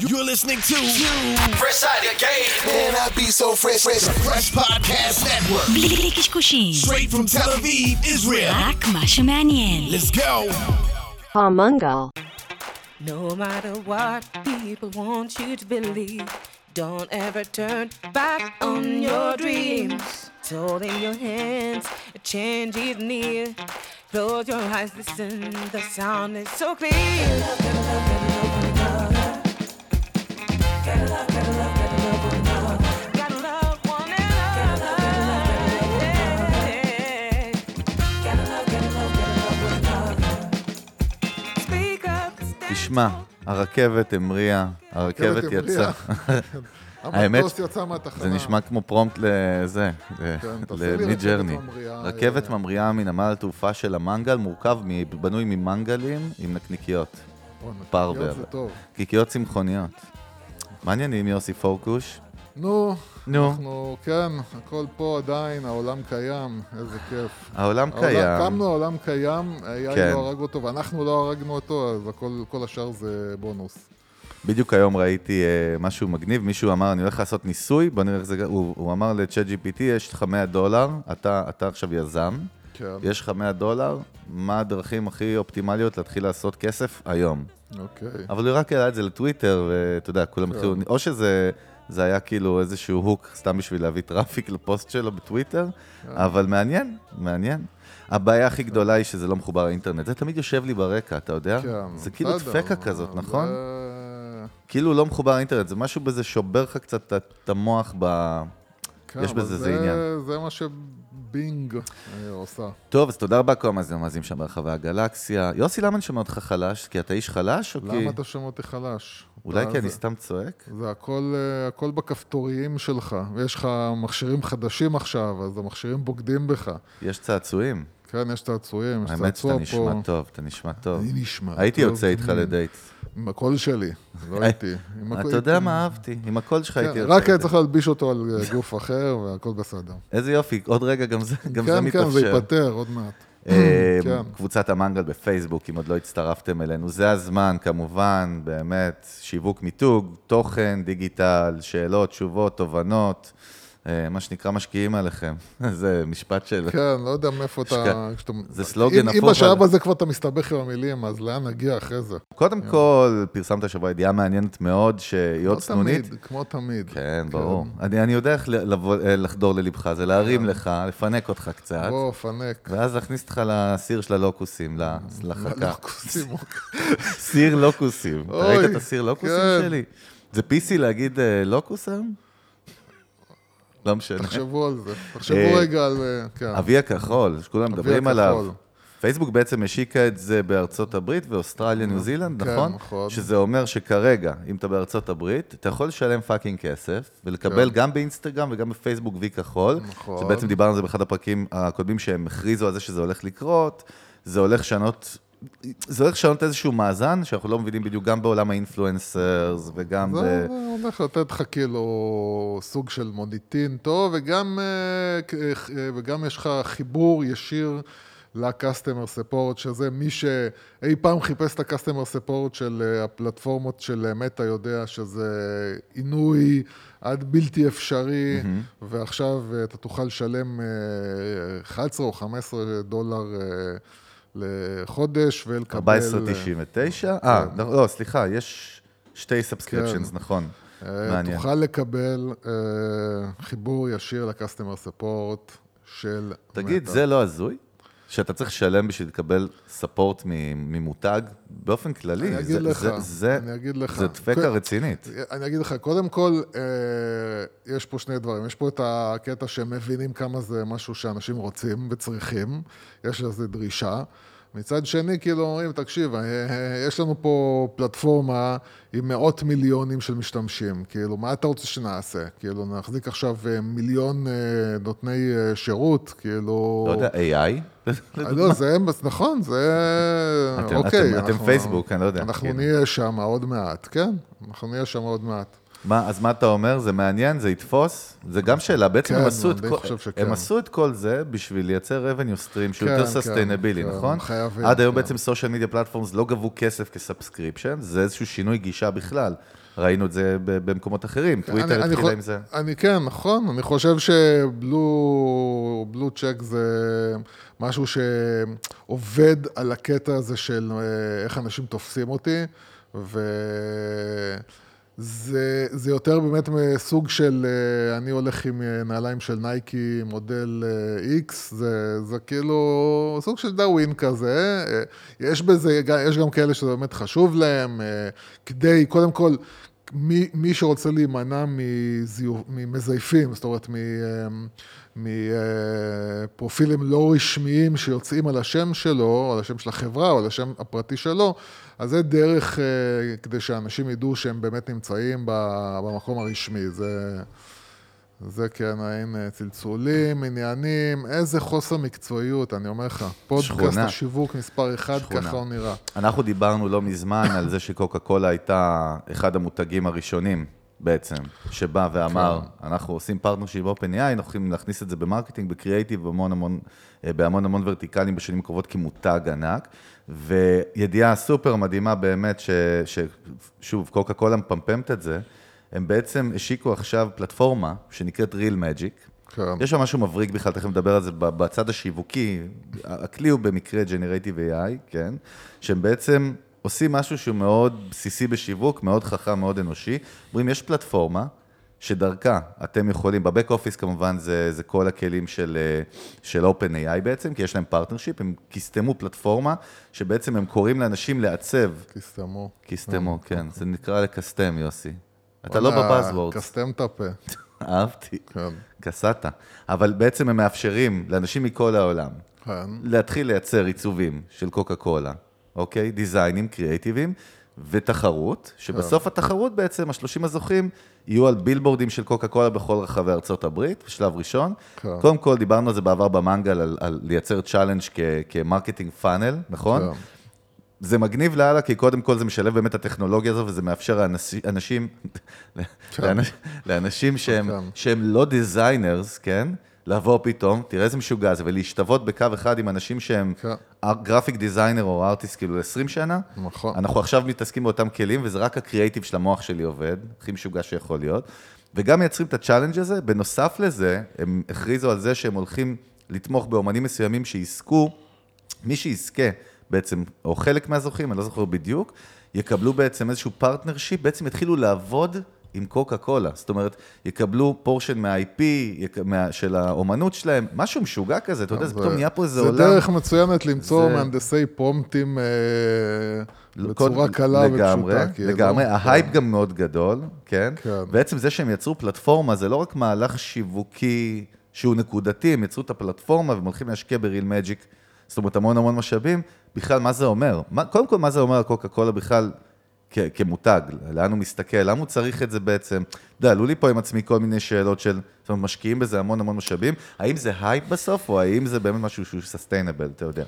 You're listening to Fresh out the game. Man, I be so fresh, fresh. Fresh Podcast Network, בלי בלי קשקושים, straight from Tel Aviv, Israel. רק מה שמעניין. Let's go. Palmungal. No matter what people want you to believe, don't ever turn back on your dreams. It's all in your hands, a change is near. Close your eyes, listen, the sound is so clear. תשמע, הרכבת המריאה, הרכבת. יצאה. האמת. זה נשמע כמו פרומפט לזה, כן, תעשה לי למיד רכבת. ממריאה, אה, ממריאה מנמל התעופה של המנגל, מורכב, בנוי ממנגלים עם נקניקיות. טוב. נקניקיות צמחוניות. מה העניינים, יוסי פורקוש? נו, נו. אנחנו, כן, הכל פה עדיין, העולם קיים, איזה כיף. העולם קיים. קמנו, העולם קיים, יאיר כן. לא הרג אותו, ואנחנו לא הרגנו אותו, אז הכל, כל השאר זה בונוס. בדיוק היום ראיתי אה, משהו מגניב, מישהו אמר, אני הולך לעשות ניסוי, בוא נראה איך זה... הוא, הוא אמר ל- ChatGPT, יש לך 100 דולר, אתה, אתה עכשיו יזם, כן, יש לך 100 דולר, מה הדרכים הכי אופטימליות להתחיל לעשות כסף היום? אוקיי. אבל הוא רק העלה את זה לטוויטר, ואתה יודע, כולם כן. התחילו... או שזה זה היה כאילו איזשהו hook סתם בשביל להביא traffic לפוסט שלו בטוויטר, כן. אבל מעניין, מעניין. הבעיה הכי גדולה היא שזה לא מחובר לאינטרנט. זה תמיד יושב לי ברקע, אתה יודע? כן, זה כאילו דפקה כזאת, נכון? כאילו לא מחובר לאינטרנט, זה משהו בזה שובר לך קצת את- המוח ב... כן, יש בזה איזה עניין. זה מה שבינג אה, עושה. טוב, אז תודה רבה כל המאזינים שם ברחבי הגלקסיה. יוסי, למה אני שומע אותך חלש? כי אתה איש חלש או כי... למה אתה שומע אותי חלש? אולי כי אני סתם צועק? זה הכל, אה, הכל בכפתוריים שלך, ויש לך מכשירים חדשים עכשיו, אז המכשירים בוגדים בך. יש צעצועים. כן, יש צעצועים, יש האמת צעצוע שאתה פה. נשמע טוב, אתה נשמע טוב. אני נשמע הייתי טוב. יוצא איתך לדייט. עם הקול שלי, לא הייתי. אתה יודע מה אהבתי? עם הקול שלך הייתי כן, יוצא. רק היה. צריך להלביש אותו על אה, גוף אחר, והכל בסדר. איזה יופי, עוד רגע גם זה זה כן, כן, זה מתאפשר. ייפתר עוד מעט. אה, כן. קבוצת המנגל בפייסבוק, אם עוד לא הצטרפתם אלינו, זה הזמן, כמובן, באמת, שיווק מיתוג, תוכן, דיגיטל, שאלות, תשובות, תובנות, מה שנקרא משקיעים עליכם. זה משפט של... כן, לא יודע מאיפה אתה... זה סלוגן הפוך, אם בשלב הזה כבר אתה מסתבך עם המילים, אז לאן נגיע אחרי זה? קודם כל, פרסמת השבוע ידיעה מעניינת מאוד, שהיא עוד צנונית. כמו תמיד. כן, ברור. אני יודע איך אה, לחדור ללבך, זה להרים לך, לפנק אותך קצת, כן. בוא, פנק. ואז להכניס אותך לסיר של הלוקוסים, לחכה. לוקוסים, סיר לוקוסים. ראית את הסיר לוקוסים כן. שלי? זה PC להגיד אה, לוקוס היום? לא משנה. תחשבו על זה. תחשבו אה, רגע על... אה, כן. הוי הכחול, שכולם מדברים עליו. פייסבוק בעצם השיקה את זה בארצות הברית ואוסטרליה, ניו זילנד, כן, נכון? נכון. שזה אומר שכרגע, אם אתה בארצות הברית, אתה יכול לשלם fucking כסף, ולקבל כן. גם באינסטגרם וגם בפייסבוק וי כחול. נכון. שבעצם דיברנו על זה באחד הפרקים הקודמים, שהם הכריזו על זה שזה הולך לקרות, זה הולך לשנות... זה הולך לשנות איזשהו מאזן, שאנחנו לא מבינים בדיוק גם בעולם האינפלואנסרס וגם ב... זה הולך לתת לך כאילו סוג של מוניטין טוב, וגם, אה, אה, וגם יש לך חיבור ישיר ל-customer support, שזה מי שאי פעם חיפש את ה-customer support של אה, הפלטפורמות של מטא יודע שזה עינוי עד בלתי אפשרי, ועכשיו אה, אתה תוכל לשלם אה, 11 או 15 דולר לחודש ולקבל... 14.99? אה, לא, סליחה, יש שתי subscriptions, כן. נכון. אה, מעניין. תוכל לקבל אה, חיבור ישיר ל-customer support של תגיד. זה לא הזוי? שאתה צריך לשלם בשביל לקבל support ממותג? באופן כללי, אני אגיד זה- לך, זה- זה- אני אגיד לך. זה דפקה כן. רצינית. אני אגיד לך, קודם כל, אה, יש פה שני דברים. יש פה את הקטע שהם מבינים כמה זה משהו שאנשים רוצים וצריכים, יש לזה דרישה. מצד שני, כאילו אומרים, תקשיב, אה, אה, יש לנו פה פלטפורמה עם מאות מיליונים של משתמשים, כאילו, מה אתה רוצה שנעשה? כאילו, נחזיק עכשיו אה, מיליון נותני שירות, כאילו... לא יודע, AI? לא, זה, נכון, זה... אתם- אוקיי. אתם- אתם אנחנו- פייסבוק, אני לא יודע, אנחנו כאילו. נהיה שם עוד מעט, כן, אנחנו נהיה שם עוד מעט. מה, אז מה אתה אומר? זה מעניין? זה יתפוס? זה גם שאלה. בעצם כן, הם עשו את כל-. הם עשו את כל זה בשביל לייצר revenue stream שהוא כן, יותר כן, sustainable, כן, נכון? חייבים, עד היום כן. בעצם social media platforms לא גבו כסף כ subscription, זה איזשהו שינוי גישה בכלל. ראינו את זה במקומות אחרים, טוויטר אני- אני התחילה חו- עם זה. אני כן, נכון, אני חושב ש blue blue check זה משהו שעובד על הקטע הזה של אה, איך אנשים תופסים אותי, וזה זה יותר באמת מסוג של, אה, אני הולך עם אה, נעליים של נייקי מודל אה, X, זה, זה כאילו סוג של דאווין כזה, יש בזה, יש גם כאלה שזה באמת חשוב להם, כדי, קודם כל, מי, מי שרוצה להימנע מזיו, ממזייפים, זאת אומרת, מפרופילים לא רשמיים שיוצאים על השם שלו, על השם של החברה, או על השם הפרטי שלו, אז זה דרך אה, כדי שאנשים ידעו שהם באמת נמצאים במקום הרשמי. זה, זה כן, הנה, צלצולים, עניינים, איזה חוסר מקצועיות, אני אומר לך. פודקאסט. השיווק מספר אחד, שכונה. ככה הוא נראה. אנחנו דיברנו לא מזמן על זה שקוקה קולה הייתה אחד המותגים הראשונים בעצם, שבא ואמר, כן. אנחנו עושים partnership OpenAI, אנחנו הולכים להכניס את זה ב marketing, בקריאייטיב, בהמון המון, אה, בהמון המון ורטיקלים בשנים הקרובות כמותג ענק. וידיעה סופר מדהימה באמת, ש, ששוב, קוקה קולה מפמפמת את זה, הם בעצם השיקו עכשיו פלטפורמה שנקראת Real Magic. כן. יש שם משהו מבריק בכלל, תכף נדבר על זה בצד השיווקי. הכלי הוא במקרה Generative AI, כן? שהם בעצם עושים משהו שהוא מאוד בסיסי בשיווק, מאוד חכם, מאוד אנושי. אומרים, יש פלטפורמה שדרכה אתם יכולים, בבק אופיס כמובן זה, זה כל הכלים של, אה, של OpenAI בעצם, כי יש להם partnership, הם קיסטמו פלטפורמה, שבעצם הם קוראים לאנשים לעצב, קיסטמו. קיסטמו, כן, זה נקרא לקסטם, יוסי. אתה לא ב buzzwords. קסטם את הפה. אהבתי. כן. קסטם. אבל בעצם הם מאפשרים לאנשים מכל העולם כן. להתחיל לייצר עיצובים של קוקה קולה, אוקיי? דיזיינים, קריאייטיביים, ותחרות, שבסוף התחרות בעצם, השלושים הזוכים, יהיו על בילבורדים של קוקה קולה בכל רחבי ארצות הברית, בשלב ראשון. כן. קודם כל, דיברנו על זה בעבר במנגל, על, על לייצר challenge כ marketing funnel, נכון? כן. זה מגניב לאללה, כי קודם כל זה משלב באמת את הטכנולוגיה הזו, וזה מאפשר לאנשי- אנשים, לאנש- לאנשים שהם, כן. שהם לא designers, כן? לבוא פתאום, תראה איזה משוגע זה, ולהשתוות בקו אחד עם אנשים שהם כן. graphic designer או artist כאילו 20 שנה. נכון. אנחנו עכשיו מתעסקים באותם כלים, וזה רק הקריאייטיב של המוח שלי עובד, הכי משוגע שיכול להיות. וגם מייצרים את ה challenge הזה, בנוסף לזה, הם הכריזו על זה שהם הולכים לתמוך באומנים מסוימים שיזכו, מי שיזכה בעצם, או חלק מהזוכים, אני לא זוכר בדיוק, יקבלו בעצם איזשהו partnership, בעצם יתחילו לעבוד עם קוקה קולה. זאת אומרת, יקבלו portion מה-IP יק- מה, של האומנות שלהם, משהו משוגע כזה, אתה יודע, זה פתאום נהיה פה איזה זה עולם. דרך מצוינת למצוא זה- מהנדסי פרומפטים אה, בצורה קלה לגמרי, ופשוטה. כאילו. לגמרי, כן. ההייפ גם מאוד גדול, כן? כן. בעצם זה שהם יצרו פלטפורמה, זה לא רק מהלך שיווקי שהוא נקודתי, הם יצרו את הפלטפורמה והם הולכים להשקיע ב Real Magic, זאת אומרת, המון המון משאבים, בכלל, מה זה אומר? מה, קודם כל, מה זה אומר על קוקה קולה בכלל כמותג? לאן הוא מסתכל? למה הוא צריך את זה בעצם? אתה יודע, עלו לי פה עם עצמי כל מיני שאלות של, זאת אומרת, משקיעים בזה המון המון משאבים, האם זה הייפ בסוף, או האם זה באמת משהו שהוא sustainable, אתה יודע?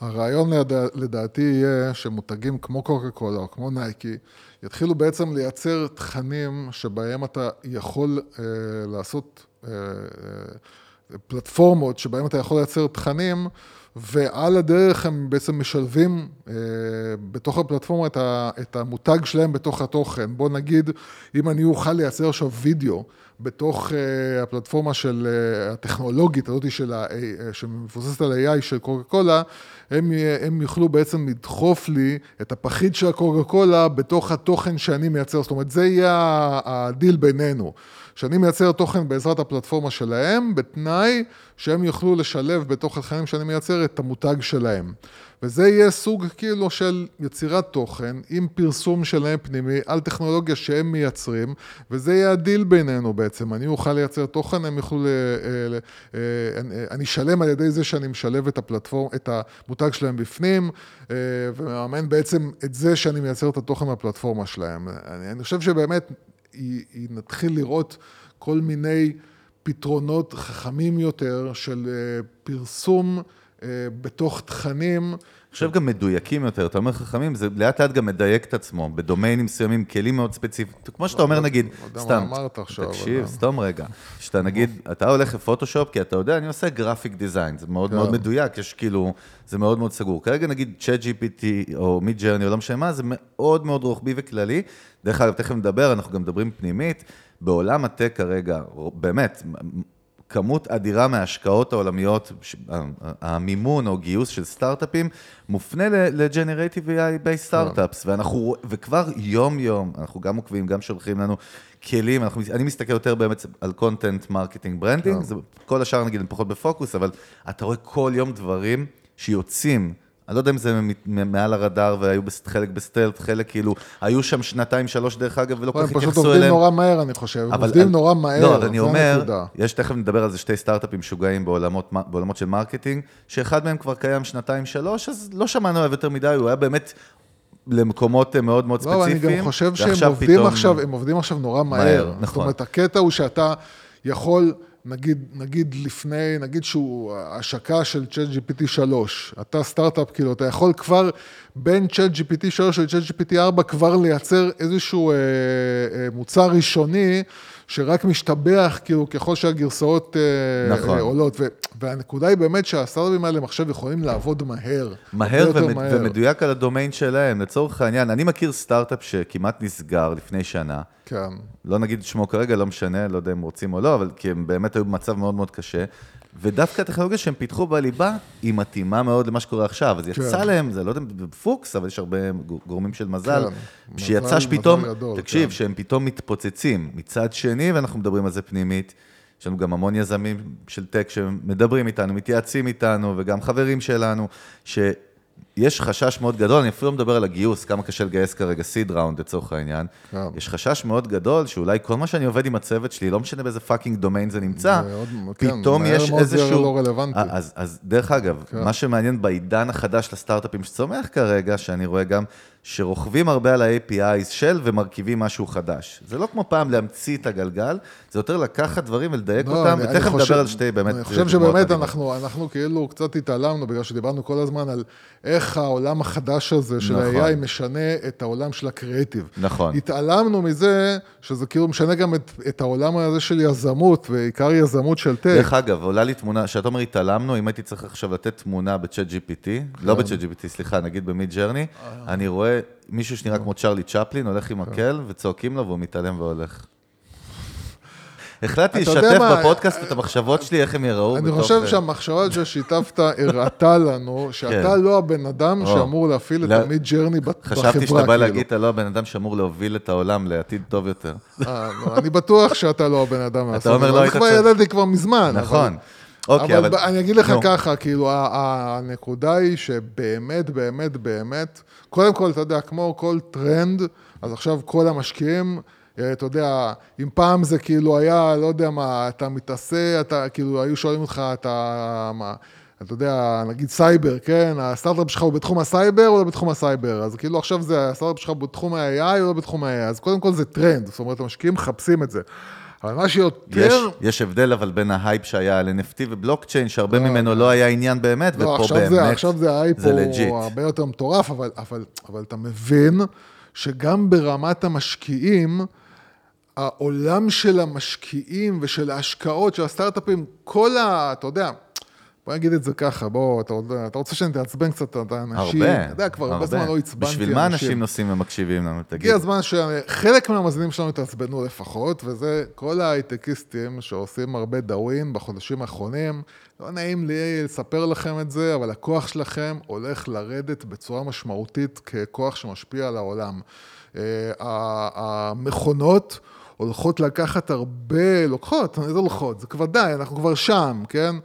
הרעיון לדע, לדעתי יהיה שמותגים כמו קוקה קולה או כמו נייקי יתחילו בעצם לייצר תכנים שבהם אתה יכול אה, לעשות אה, אה, פלטפורמות שבהם אתה יכול לייצר תכנים ועל הדרך הם בעצם משלבים אה, בתוך הפלטפורמה את, ה, את המותג שלהם בתוך התוכן. בוא נגיד, אם אני אוכל לייצר עכשיו וידאו בתוך אה, הפלטפורמה של אה, הטכנולוגית הזאת של ה, אה, שמבוססת על AI של קוקה קולה, הם, הם יוכלו בעצם לדחוף לי את הפחית של הקוקה קולה בתוך התוכן שאני מייצר, זאת אומרת זה יהיה הדיל בינינו, שאני מייצר תוכן בעזרת הפלטפורמה שלהם, בתנאי שהם יוכלו לשלב בתוך התכנים שאני מייצר את המותג שלהם. וזה יהיה סוג כאילו של יצירת תוכן עם פרסום שלהם פנימי על טכנולוגיה שהם מייצרים, וזה יהיה הדיל בינינו בעצם. אני אוכל לייצר תוכן, הם יוכלו, ל... ל- אה, אני- אשלם על ידי זה שאני משלב את ה platform, את המותג שלהם בפנים, אה, ומממן בעצם את זה שאני מייצר את התוכן מהפלטפורמה שלהם. אני, אני חושב שבאמת היא, היא נתחיל לראות כל מיני פתרונות חכמים יותר של אה, פרסום אה, בתוך תכנים חושב גם מדויקים יותר, אתה אומר חכמים, זה לאט לאט גם מדייק את עצמו, בדומיינים מסוימים, כלים מאוד ספציפיים. כמו שאתה אומר, נגיד, סתם, תקשיב, סתום רגע, שאתה נגיד, אתה הולך לפוטושופ, כי אתה יודע, אני עושה גרפיק דיזיין, זה מאוד כן. מאוד מדויק, יש כאילו, זה מאוד מאוד סגור. כרגע נגיד צ'אט GPT או מיד ג'רני או לא משנה מה, זה מאוד מאוד רוחבי וכללי. דרך אגב, תכף נדבר, אנחנו גם מדברים פנימית. בעולם הטק כרגע, באמת, כמות אדירה מההשקעות העולמיות, המימון או גיוס של סטארט-אפים, מופנה ל-Generative AI-Based startups, ואנחנו, וכבר יום-יום, אנחנו גם עוקבים, גם שולחים לנו כלים, אנחנו, אני מסתכל יותר באמת על content marketing branding, כל השאר נגיד הם פחות בפוקוס, אבל אתה רואה כל יום דברים שיוצאים. אני לא יודע אם זה מעל הרדאר והיו חלק ב stealth, חלק כאילו, היו שם שנתיים, שלוש דרך אגב, ולא כל הם כך פשוט התייחסו עובדים אליהם. נורא מהר, אני חושב. הם אבל- עובדים נורא מהר, לא, אבל אני אומר. יש, תכף נדבר על זה, שתי סטארט-אפים משוגעים בעולמות, של marketing, שאחד מהם כבר קיים שנתיים, שלוש, אז לא שמענו עליו יותר מדי, הוא היה באמת למקומות מאוד מאוד לא, אבל ספציפיים. אני גם חושב שהם עובדים עכשיו, הם עובדים עכשיו נורא מהר. מהר, זאת נכון. אומרת, הקטע הוא שאתה יכול, נגיד, נגיד לפני, נגיד שהוא השקה של צ'אט GPT 3, אתה סטארט-אפ, כאילו, אתה יכול כבר בין צ'אט GPT 3 לצ'אט GPT 4 כבר לייצר איזשהו אה, אה, מוצר ראשוני. שרק משתבח, כאילו, ככל שהגרסאות אה, נכון. אה, עולות. ו- והנקודה היא באמת שהסטארט-אפים האלה עכשיו יכולים לעבוד מהר. מהר ומד... מהר. ומדויק על הדומיין שלהם. לצורך העניין, אני מכיר סטארט-אפ שכמעט נסגר לפני שנה. כן. לא נגיד את שמו כרגע, לא משנה, לא יודע אם רוצים או לא, אבל כי הם באמת היו במצב מאוד מאוד קשה. ודווקא הטכנולוגיה שהם פיתחו בליבה, היא מתאימה מאוד למה שקורה עכשיו. אז יצא כן. להם, זה לא יודע, בפוקס, אבל יש הרבה גורמים של מזל, כן, שיצא שפתאום, תקשיב, כן. שהם פתאום מתפוצצים. מצד שני, ואנחנו מדברים על זה פנימית, יש לנו גם המון יזמים של טק שמדברים איתנו, מתייעצים איתנו, וגם חברים שלנו, שיש חשש מאוד גדול, אני אפילו לא מדבר על הגיוס, כמה קשה לגייס כרגע seed round לצורך העניין. כן. יש חשש מאוד גדול שאולי כל מה שאני עובד עם הצוות שלי, לא משנה באיזה fucking domain זה נמצא, מאוד- כן, פתאום מהר יש מאוד איזשהו... לא רלוונטי. אז, אז דרך אגב, כן. מה שמעניין בעידן החדש לסטארט-אפים שצומח כרגע, שאני רואה גם שרוכבים הרבה על ה-APIs של ומרכיבים משהו חדש. זה לא כמו פעם להמציא את הגלגל, זה יותר לקחת דברים ולדייק לא, אותם, ותכף נדבר על שתי באמת אני חושב שבאמת. אנחנו, אנחנו כאילו קצת התעלמנו, בגלל שדיברנו כל הזמן על איך העולם החדש הזה של נכון. ה-AI משנה את העולם של הקריאיטיב. נכון. התעלמנו מזה שזה כאילו משנה גם את, את העולם הזה של יזמות, ועיקר יזמות של טק. דרך אגב, עולה לי תמונה, כשאתה אומר התעלמנו, אם הייתי צריך עכשיו לתת תמונה בצ'אט GPT, כן. לא בצ'אט GPT, סליחה, נגיד במיד ג'רני, אה. אני רואה מישהו שנראה כמו צ'רלי צ'פלין, הולך עם מקל, וצועקים לו והוא מתעלם והולך. החלטתי אתה לשתף בפודקאסט את המחשבות שלי, איך הם יראו. אני חושב שהמחשבה ששיתפת הראתה לנו שאתה כן. לא הבן אדם. שאמור להפעיל את. המיד ג'רני בחברה, חשבתי שאתה כאילו. בא להגיד, אתה לא הבן אדם שאמור להוביל את העולם לעתיד טוב יותר. אה, לא, אני בטוח שאתה לא הבן אדם לעשות אומר. לא אני היית כבר צריך. ידעתי כבר מזמן. נכון. אוקיי, אבל אני אגיד לך. ככה, כאילו, הנקודה היא שבאמת, באמת, באמת, קודם כל, אתה יודע, כמו כל טרנד, אז עכשיו כל המשקיעים, אה, אתה יודע, אם פעם זה כאילו היה, לא יודע מה, אתה מתעשה, אתה, כאילו, היו שואלים אותך, אתה, מה, אתה יודע, נגיד סייבר, כן? הסטארט-אפ שלך הוא בתחום הסייבר או לא בתחום הסייבר? אז כאילו עכשיו זה, הסטארט-אפ שלך בתחום ה-AI או לא בתחום ה-AI? אז קודם כל זה טרנד, זאת אומרת, המשקיעים מחפשים את זה. אבל מה שיותר... יש, יש הבדל אבל בין ההייפ שהיה על NFT ובלוקצ'יין, שהרבה ממנו לא היה עניין באמת, לא, ופה עכשיו באמת זה, עכשיו זה ההייפ זה הוא legit. הרבה יותר מטורף, אבל, אבל, אבל אתה מבין שגם ברמת המשקיעים, העולם של המשקיעים ושל ההשקעות של הסטארט-אפים, כל ה... אתה יודע, בוא נגיד את זה ככה, בוא, אתה, אתה רוצה שאני אתעצבן קצת את האנשים? הרבה, אתה יודע, כבר הרבה זמן לא עצבנתי אנשים. בשביל מה אנשים נוסעים ומקשיבים לנו, תגיד? הגיע הזמן שחלק מהמאזינים שלנו יתעצבנו לפחות, וזה כל ההייטקיסטים שעושים הרבה דאווין בחודשים האחרונים. לא נעים לי לספר לכם את זה, אבל הכוח שלכם הולך לרדת בצורה משמעותית ככוח שמשפיע על העולם. אה, המכונות הולכות לקחת הרבה, לוקחות, איזה הולכות? זה כבר די, אנחנו כבר שם, כן?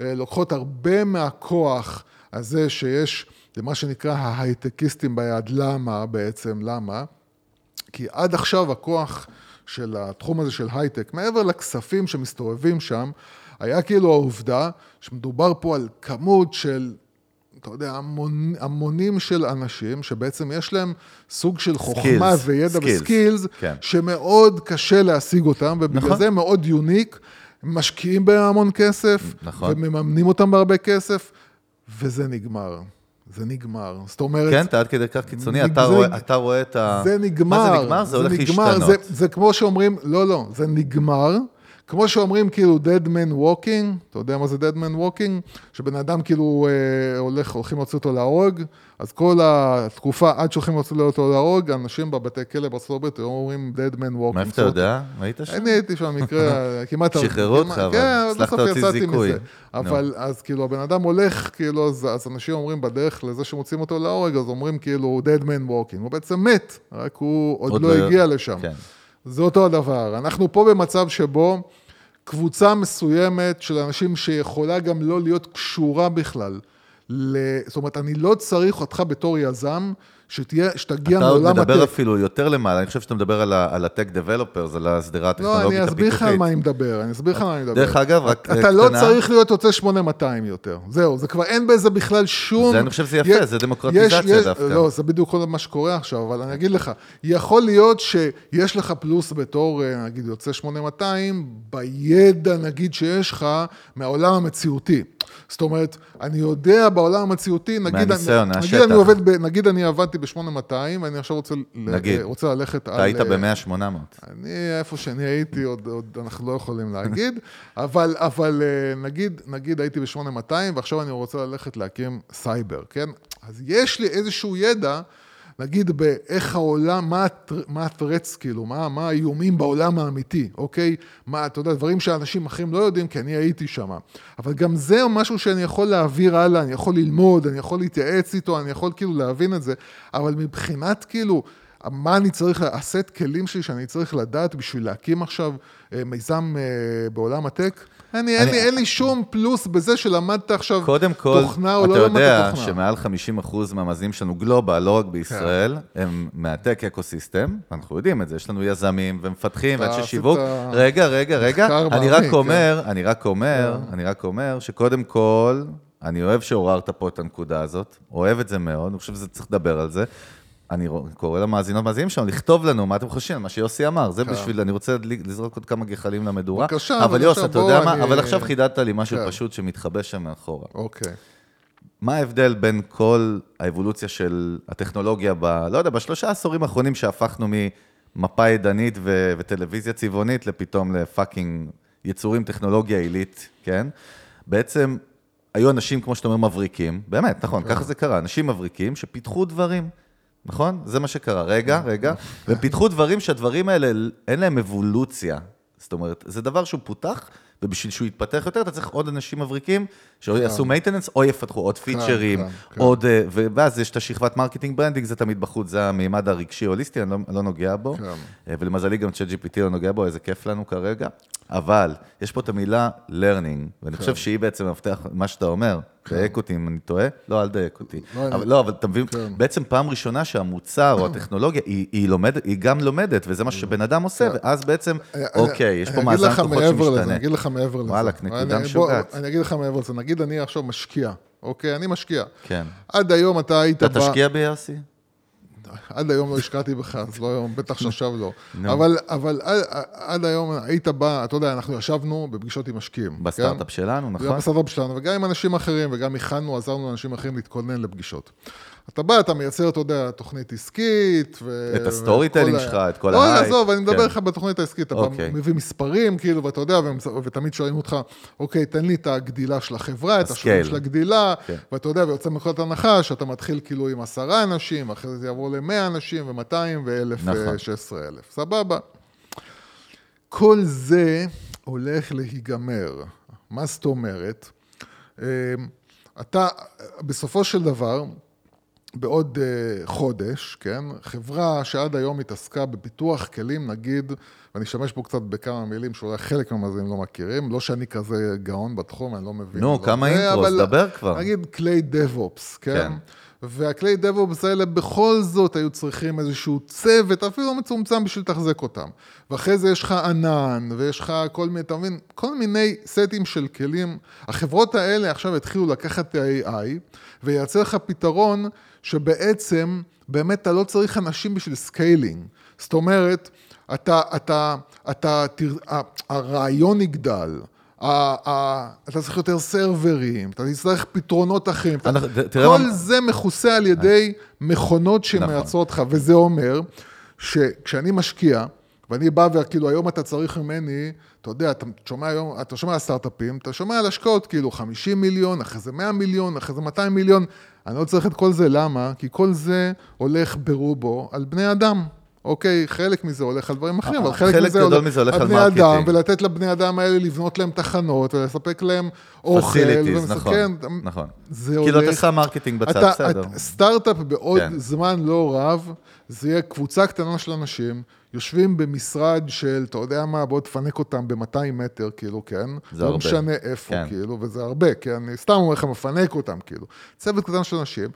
אה, לוקחות הרבה מהכוח הזה שיש למה שנקרא ההייטקיסטים ביד. למה בעצם? למה? כי עד עכשיו הכוח של התחום הזה של הייטק, מעבר לכספים שמסתובבים שם, היה כאילו העובדה שמדובר פה על כמות של, אתה יודע, המון, המונים של אנשים, שבעצם יש להם סוג של חוכמה Skills, וידע skills, וסקילס, כן. שמאוד קשה להשיג אותם, ובגלל נכון. זה מאוד יוניק, משקיעים בהם המון כסף, נכון. ומממנים אותם בהרבה כסף, וזה נגמר. זה נגמר. זאת אומרת... כן, אתה עד כדי כך קיצוני, נג- אתה זה- רואה- אתה רואה את ה... זה נגמר. מה זה נגמר? זה הולך נגמר. להשתנות. זה, זה כמו שאומרים, לא, לא, זה נגמר. כמו שאומרים כאילו dead man walking, אתה יודע מה זה dead man walking? שבן אדם כאילו אה, הולך, הולכים להוציא אותו להרוג, אז כל התקופה עד שהולכים להוציא אותו להרוג, אנשים בבתי כלא בארצות הברית היו אומרים dead man walking. מאיפה אתה יודע? היית שם? אני הייתי שם במקרה, כמעט... שחררו אותך, כמעט- אבל כן, הצלחת להוציא זיכוי. מזה. אבל אז כאילו הבן אדם הולך, כאילו, אז, אז אנשים אומרים בדרך לזה שמוצאים אותו להורג, אז אומרים כאילו dead man walking. הוא בעצם מת, רק הוא עוד, עוד לא לא- הגיע לשם. זה אותו הדבר. אנחנו פה במצב שבו קבוצה מסוימת של אנשים שיכולה גם לא להיות קשורה בכלל. זאת אומרת, אני לא צריך אותך בתור יזם, שתהיה, שתגיע אתה עוד מעולם מדבר הטק. אפילו יותר למעלה, אני חושב שאתה מדבר על ה-tech developers, על השדרה לא, הטכנולוגית אני אסביר לך על הפיתוחית. מה אני מדבר, אני אסביר לך על מה אני מדבר. דרך אגב, רק אתה לא קטנה. צריך להיות יוצא 8200 יותר. זהו, זה כבר אין בזה בכלל שום... זה, אני חושב שזה יפה, יש- זה דמוקרטיזציה יש- יש- דווקא. לא, זה בדיוק כל מה שקורה עכשיו, אבל אני אגיד לך, יכול להיות שיש לך פלוס בתור, אה, נגיד, יוצא 8200, בידע, נגיד, שיש לך מהעולם המציאותי. זאת אומרת, אני יודע בעולם המציאותי, נגיד, מהניסיון, אני, נגיד. אני עובד, ב, נגיד אני עבדתי ב-8200, ואני עכשיו רוצה, ל- נגיד. רוצה ללכת על... אתה היית אה, ב-100-800. אני, איפה שאני הייתי, עוד, עוד אנחנו לא יכולים להגיד, אבל, אבל אה, נגיד, נגיד הייתי ב-8200, ועכשיו אני רוצה ללכת להקים סייבר, כן? אז יש לי איזשהו ידע, נגיד באיך העולם, מה, הטרץ, כאילו, מה, מה האיומים בעולם האמיתי, אוקיי? מה, אתה יודע, דברים שאנשים אחרים לא יודעים, כי אני הייתי שם. אבל גם זה משהו שאני יכול להעביר הלאה, אני יכול ללמוד, אני יכול להתייעץ איתו, אני יכול כאילו להבין את זה, אבל מבחינת כאילו... מה אני צריך, הסט כלים שלי שאני צריך לדעת בשביל להקים עכשיו אה, מיזם אה, בעולם הטק? אני, אין, אני- לי, אין לי שום פלוס בזה שלמדת עכשיו קודם כל, תוכנה או אתה לא למדת יודע תוכנה. שמעל 50% מהמאזינים שלנו global, לא רק בישראל, הם מה tech ecosystem, אנחנו יודעים את זה, יש לנו יזמים ומפתחים אתה ואנשי שיווק. רגע, רגע, רגע, אני רק אומר, כן. אני רק אומר, אני רק אומר שקודם כל, אני אוהב שעוררת פה את הנקודה הזאת, אוהב את זה מאוד, אני חושב שצריך לדבר על זה. אני קורא למאזינות מאזינים שלנו לכתוב לנו מה אתם חושבים, מה שיוסי אמר, זה בשביל, אני רוצה לזרוק עוד כמה גחלים למדורה. כן. בבקשה, אבל אבל יוס, עכשיו אתה יודע מה, אבל עכשיו חידדת לי משהו כן. פשוט שמתחבא שם מאחורה. אוקיי. מה ההבדל בין כל האבולוציה של הטכנולוגיה, ב, לא יודע, בשלושה עשורים האחרונים שהפכנו ממפה ידנית ו- וטלוויזיה צבעונית לפתאום לפאקינג יצורים טכנולוגיה עילית, כן? בעצם היו אנשים, כמו שאתה אומר, מבריקים, באמת, נכון, ככה זה קרה, אנשים מבריקים שפיתחו דברים. נכון? זה מה שקרה. רגע, רגע. והם פיתחו דברים שהדברים האלה, אין להם אבולוציה. זאת אומרת, זה דבר שהוא פותח, ובשביל שהוא יתפתח יותר, אתה צריך עוד אנשים מבריקים, שיעשו maintenance, או יפתחו עוד פיצ'רים, כן, כן. עוד... אה, ואז יש את השכבת marketing branding, זה תמיד בחוץ, זה המימד הרגשי-הוליסטי, אני לא, לא נוגע בו. כן. אה, ולמזלי גם ChatGPT לא נוגע בו, איזה כיף לנו כרגע. אבל, יש פה את המילה learning, ואני חושב שהיא בעצם המפתח, מה שאתה אומר, דייק אותי אם אני טועה, לא, אל תדייק אותי. לא, אבל לא, אבל אתה מבין, כן. בעצם פעם ראשונה שהמוצר או הטכנולוגיה, היא, גם לומדת, וזה מה שבן אדם עושה, ואז בעצם, אני- אוקיי, יש פה מאזן כוחות שמשתנה. אני אגיד לך מעבר לזה. וואלה, נקודה משוגעת. אני אגיד לך מעבר לזה, נגיד אני עכשיו משקיע, אוקיי? אני משקיע. כן. עד היום אתה היית... אתה תשקיע ביוסי? עד היום לא השקעתי בך, אז לא היום, בטח שעכשיו לא. אבל, אבל עד, עד היום היית בא, אתה יודע, אנחנו ישבנו בפגישות עם משקיעים. בסטארט-אפ כן? שלנו, נכון? בסטארט-אפ שלנו, וגם עם אנשים אחרים, וגם הכנו, עזרנו לאנשים אחרים להתכונן לפגישות. אתה בא, אתה מייצר, אתה יודע, תוכנית עסקית, ו... את ה storytelling שלך, את כל לא, ההייפ. עזוב, אני מדבר כן. איתך בתוכנית העסקית, אתה אוקיי. מביא מספרים, כאילו, ואתה יודע, ותמיד שואלים אותך, אוקיי, תן לי את הגדילה של החברה, את הסקייל. של הגדילה, כן. ואתה יודע, ויוצא מנקודת הנחה שאתה מתחיל כאילו עם עשרה אנשים, אחרי זה יעבור ל-100 אנשים, ו-200 ו-1000 נכון. ו-16,000. סבבה. כל זה הולך להיגמר. מה זאת אומרת? אה, אתה, בסופו של דבר, בעוד uh, חודש, כן, חברה שעד היום התעסקה בפיתוח כלים, נגיד, ואני אשתמש פה קצת בכמה מילים שאולי חלק מהמאזינים לא מכירים, לא שאני כזה גאון בתחום, אני לא מבין. נו, לא כמה אינטרוס, דבר כבר. נגיד כלי DevOps, כן? כן. והכלי DevOps האלה בכל זאת היו צריכים איזשהו צוות, אפילו מצומצם בשביל לתחזק אותם. ואחרי זה יש לך ענן, ויש לך כל מיני, אתה מבין? כל מיני סטים של כלים. החברות האלה עכשיו התחילו לקחת את ה-AI, וייצר לך פתרון שבעצם, באמת אתה לא צריך אנשים בשביל scaling. זאת אומרת, אתה, אתה, אתה, תר... ה- הרעיון יגדל, אתה צריך יותר סרברים, אתה תצטרך פתרונות אחרים. אתה- כל זה מכוסה על ידי מכונות שמייצרות לך, וזה אומר שכשאני משקיע, ואני בא וכאילו היום אתה צריך ממני, אתה יודע, אתה שומע היום, אתה שומע על סטארט-אפים, אתה שומע על השקעות כאילו 50 מיליון, אחרי זה 100 מיליון, אחרי זה 200 מיליון, אני לא צריך את כל זה, למה? כי כל זה הולך ברובו על בני אדם. אוקיי, חלק מזה הולך על דברים אחרים, אבל חלק, חלק מזה גדול מזה הולך על בני אדם. ולתת לבני אדם האלה לבנות להם תחנות, ולספק להם אוכל, facilities, נכון, נכון. זה כאילו אתה הולך- שם marketing בצד, אתה- בסדר. סטארט-אפ בעוד כן. זמן לא רב, זה יהיה קבוצה קטנה של אנשים, יושבים במשרד של, אתה יודע מה, בוא תפנק אותם ב-200 מטר, כאילו, כן? זה לא הרבה. משנה איפה, כן. כאילו, וזה הרבה, כי אני סתם אומר לך, מפנק אותם, כאילו. צוות קטן של אנשים,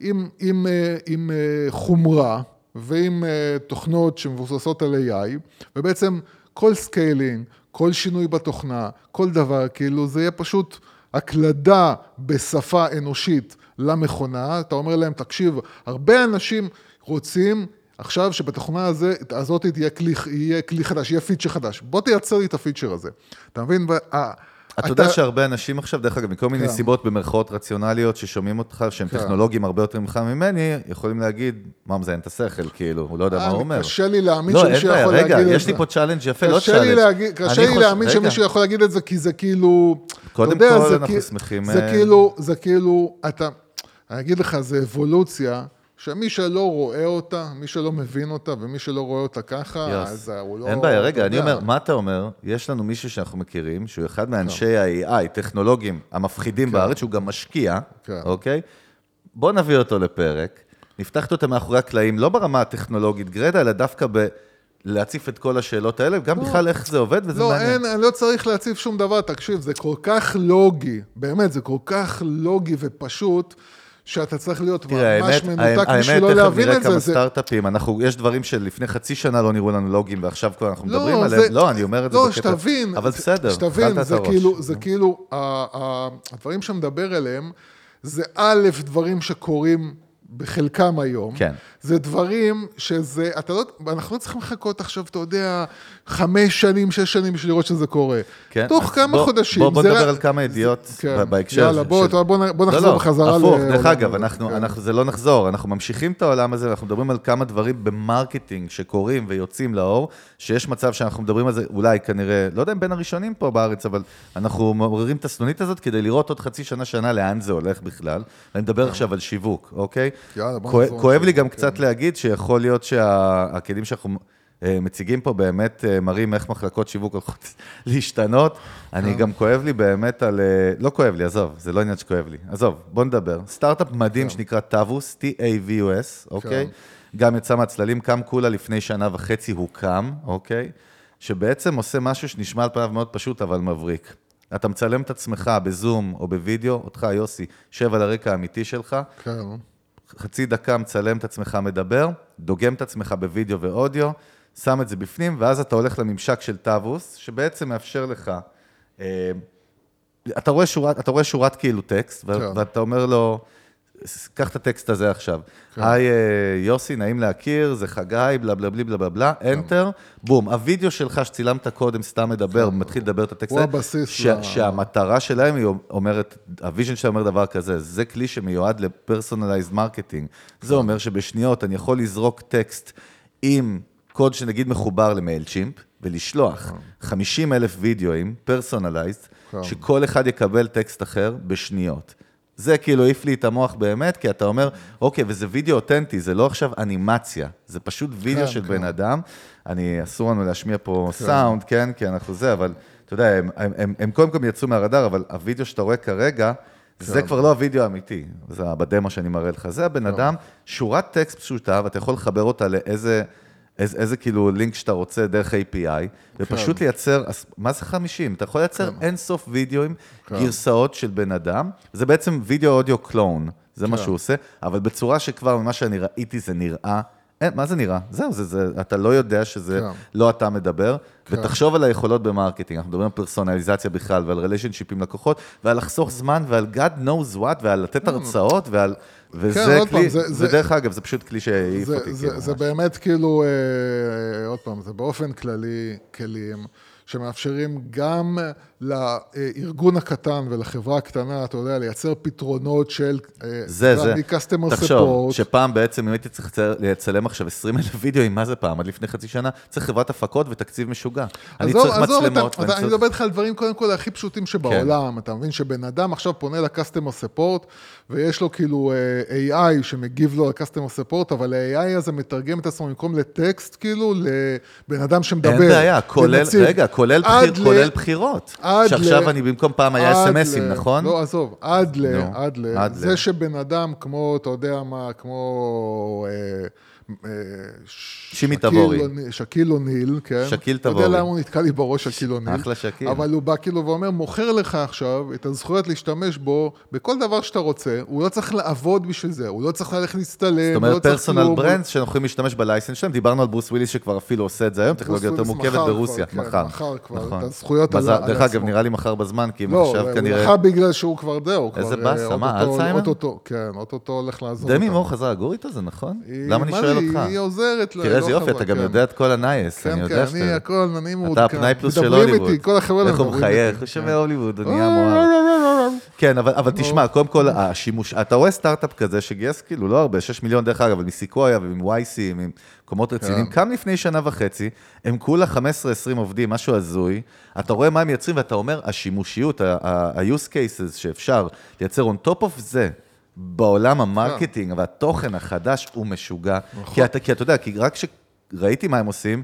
עם, עם, אה, עם אה, חומרה ועם אה, תוכנות שמבוססות על AI, ובעצם כל scaling, כל שינוי בתוכנה, כל דבר, כאילו, זה יהיה פשוט הקלדה בשפה אנושית למכונה, אתה אומר להם, תקשיב, הרבה אנשים רוצים עכשיו שבתוכנה הזה, הזאת תהיה כלי, יהיה כלי חדש, יהיה פיצ'ר חדש. בוא תייצר לי את הפיצ'ר הזה. אתה מבין? וה- אתה יודע שהרבה אנשים עכשיו, דרך אגב, מכל מיני כן. סיבות במרכאות רציונליות ששומעים אותך, שהם כן. טכנולוגיים הרבה יותר ממך ממני, יכולים להגיד, מה מזיין את השכל, כאילו, הוא לא יודע מה הוא אומר. קשה לי להאמין לא, שמישהו יכול להגיד את רגע, זה. יש לי פה challenge יפה, לא challenge. להגיד, קשה לי חוש- להאמין רגע. שמישהו יכול להגיד את זה, כי זה כאילו... קודם כל, זה אנחנו שמחים, זה אה, כאילו, זה כאילו, אתה... אני אגיד לך, זה אבולוציה, שמי שלא רואה אותה, מי שלא מבין אותה, ומי שלא רואה אותה ככה, יוסי. אז הוא לא... אין בעיה, רגע, אני יודע. אומר, מה אתה אומר? יש לנו מישהו שאנחנו מכירים, שהוא אחד מאנשי ה-AI, טכנולוגים המפחידים בארץ, שהוא גם משקיע, כן. אוקיי? בוא נביא אותו לפרק, נפתח אותו מאחורי הקלעים, לא ברמה הטכנולוגית גרידא, אלא דווקא ב... להציף את כל השאלות האלה, וגם בכלל איך זה עובד, וזה לא, מעניין. אין, אני לא צריך להציף שום דבר, תקשיב, זה כל כך לוגי, באמת, זה כל כך לוגי ופשוט, שאתה צריך להיות תראה, ממש האמת, מנותק האמת, בשביל לא תכף להבין נראה את זה. כמה זה... סטארט-אפים, אנחנו, יש דברים שלפני חצי שנה לא נראו לנו לוגיים, ועכשיו כבר אנחנו לא, מדברים זה- עליהם. לא, אני אומר את זה לא, בקטע... שתבין, אבל זה- בסדר, שתבין, את זה. כאילו, זה כאילו, הדברים שמדבר אליהם, זה א', דברים שקורים בחלקם היום. כן. זה דברים שזה, אתה לא, אנחנו לא צריכים לחכות עכשיו, אתה יודע, חמש שנים, שש שנים בשביל לראות שזה קורה. כן, תוך כמה בוא- חודשים. בוא, בוא נדבר רק- על כמה ידיעות כן. בהקשר יאללה, בוא, של... בוא, בוא, לא, נחזור לא, בחזרה הפוך, דרך אגב, הזה. אנחנו, כן. אנחנו, זה לא נחזור, אנחנו ממשיכים את העולם הזה, אנחנו מדברים על כמה דברים ב marketing שקורים ויוצאים לאור, שיש מצב שאנחנו מדברים על זה, אולי כנראה, לא יודע אם בין הראשונים פה בארץ, אבל אנחנו מעוררים את הסנונית הזאת כדי לראות עוד חצי שנה, שנה לאן זה הולך בכלל. אני מדבר עכשיו על שיווק, אוקיי? כן. יאללה, בוא נחזור כואב לי גם כן. קצת להגיד שיכול להיות שהכלים שאנחנו... אה, מציגים פה באמת אה, מראים איך מחלקות שיווק הולכות להשתנות. אני גם כואב לי באמת על... אה, לא כואב לי, עזוב, זה לא עניין שכואב לי. עזוב, בוא נדבר. סטארט-אפ מדהים שנקרא טאבוס, T-A-V-U-S, אוקיי? גם יצא מהצללים, קם כולה לפני שנה וחצי, הוא קם, אוקיי? שבעצם עושה משהו שנשמע על פניו מאוד פשוט, אבל מבריק. אתה מצלם את עצמך בזום או בווידאו, אותך, יוסי, שב על הרקע האמיתי שלך, כן. חצי דקה מצלם את עצמך מדבר, דוגם את עצמך בווידאו ואודיו, שם את זה בפנים, ואז אתה הולך לממשק של טאבוס, שבעצם מאפשר לך, אה, אתה רואה שורת, אתה רואה שורת כאילו טקסט, כן. ואתה אומר לו, קח את הטקסט הזה עכשיו. היי אה, יוסי, נעים להכיר, זה חגי, בלה בלה בלה בלה בלה בלה, enter, בום. הווידאו שלך שצילמת קודם, סתם מדבר, מתחיל לדבר את הטקסט הוא הזה, הבסיס ש- ל- שהמטרה שלהם היא אומרת, ה vision שלה אומר דבר כזה, זה כלי שמיועד ל personalized marketing. זה אומר שבשניות אני יכול לזרוק טקסט עם קוד שנגיד מחובר ל Mailchimp, ולשלוח 50 אלף וידאוים, personalized, כן. שכל אחד יקבל טקסט אחר בשניות. זה כאילו העיף לי את המוח באמת, כי אתה אומר, אוקיי, וזה וידאו אותנטי, זה לא עכשיו אנימציה, זה פשוט וידאו כן, של כן. בן אדם. אני, אסור לנו להשמיע פה סאונד, כן, כי אנחנו זה, אבל אתה יודע, הם, הם, הם, הם קודם כל יצאו מהרדאר, אבל הוידאו שאתה רואה כרגע, זה כבר לא הוידאו האמיתי, זה בדמו שאני מראה לך. זה הבן אדם, שורת טקסט פשוטה, ואתה יכול לחבר אותה לאיזה... איזה, איזה כאילו לינק שאתה רוצה דרך API, ופשוט לייצר, אז מה זה 50? אתה יכול לייצר אינסוף וידאוים, גרסאות של בן אדם, זה בעצם וידאו audio clone, זה מה שהוא עושה, אבל בצורה שכבר ממה שאני ראיתי זה נראה, אין, מה זה נראה? זהו, זה, זה, אתה לא יודע שזה כן. לא אתה מדבר, ותחשוב על היכולות ב marketing, אנחנו מדברים על פרסונליזציה בכלל, ועל relationship עם לקוחות, ועל לחסוך זמן, ועל God knows what, ועל לתת הרצאות, ועל... וזה כן, כלי, פעם, זה- זה- ודרך אגב, זה פשוט כלי שהעיף זה, אותי. זה, כאילו, זה. באמת כאילו, אה, עוד פעם, זה באופן כללי כלים שמאפשרים גם לארגון הקטן ולחברה הקטנה, אתה יודע, לייצר פתרונות של... אה, זה, זה. customer תחשוב, support. שפעם בעצם, אם הייתי צריך לצלם עכשיו 20 אלף וידאוים, מה זה פעם? עד לפני חצי שנה, צריך חברת הפקות ותקציב משוגע. אני עזוב, צריך עזוב, מצלמות. אתה, אני מדבר איתך על דברים קודם כל הכי פשוטים שבעולם. אתה מבין שבן אדם עכשיו פונה ל-customer support, ויש לו כאילו אה, AI שמגיב לו ל-customer support, אבל ה-AI הזה מתרגם את עצמו במקום לטקסט, כאילו, לבן אדם שמדבר. אין בעיה, כולל. רגע, כולל בחירות. עד שעכשיו ל- אני במקום פעם היה אס.אם.אסים, ל- נכון? לא, עזוב, עד ל... נו, עד ל... עד ל- זה שבן אדם כמו, אתה יודע מה, כמו... אה, שימי תבורי. שקיל אוניל, כן? שקיל אתה תבורי. יודע למה הוא נתקע לי בראש שקיל אוניל? אחלה שקיל. אבל הוא בא כאילו ואומר, מוכר לך עכשיו את הזכויות להשתמש בו בכל דבר שאתה רוצה, הוא לא צריך לעבוד בשביל זה, הוא לא צריך ללכת להצטלם, זאת הוא לא אומרת, פרסונל ברנדס שאנחנו יכולים להשתמש ב license שלהם, דיברנו על ברוס וויליס שכבר אפילו עושה את זה היום, טכנולוגיה יותר מורכבת ברוסיה, כן, מחר. מכר כבר נכון. את הזכויות על- על דרך אגב, עצמו. נראה לי מחר בזמן, כי אם לא, עכשיו הוא כנראה... לך בגלל שהוא כבר זהו, איזה כבר, אה, באסה, מה, אוטוטו- אלצהיימר? אוטוטו, כן, אוטוטו הולך לעזוב דמי אותנו. מור חזר לגור איתו, זה נכון? היא- למה אני מה שואל זה, אותך? היא עוזרת לה, תראה איזה לא יופי, אתה גם כן. יודע את כל ה news, כן, אני כן, יודע אני שאתה... הכל, אני מעודכן. אתה הפנאי פלוס של מדברים הוליווד. איתי, כל החבר'ה איך הוא מדברים מחייך. הוא שומע כן. הוליווד, הוא נהיה מואר. כן, אבל, אבל תשמע, קודם כל, השימוש, אתה רואה סטארט-אפ כזה שגייס כאילו, לא הרבה, 6 מיליון דרך אגב, מסיקויה ומ- YC, ממקומות רציניים, כן. קם לפני שנה וחצי, הם כולה 15-20 עובדים, משהו הזוי, אתה רואה מה הם מייצרים ואתה אומר, השימושיות, ה- use cases שאפשר לייצר on top of זה, בעולם ה marketing והתוכן החדש הוא משוגע. כי אתה, כי אתה יודע, כי רק כשראיתי מה הם עושים,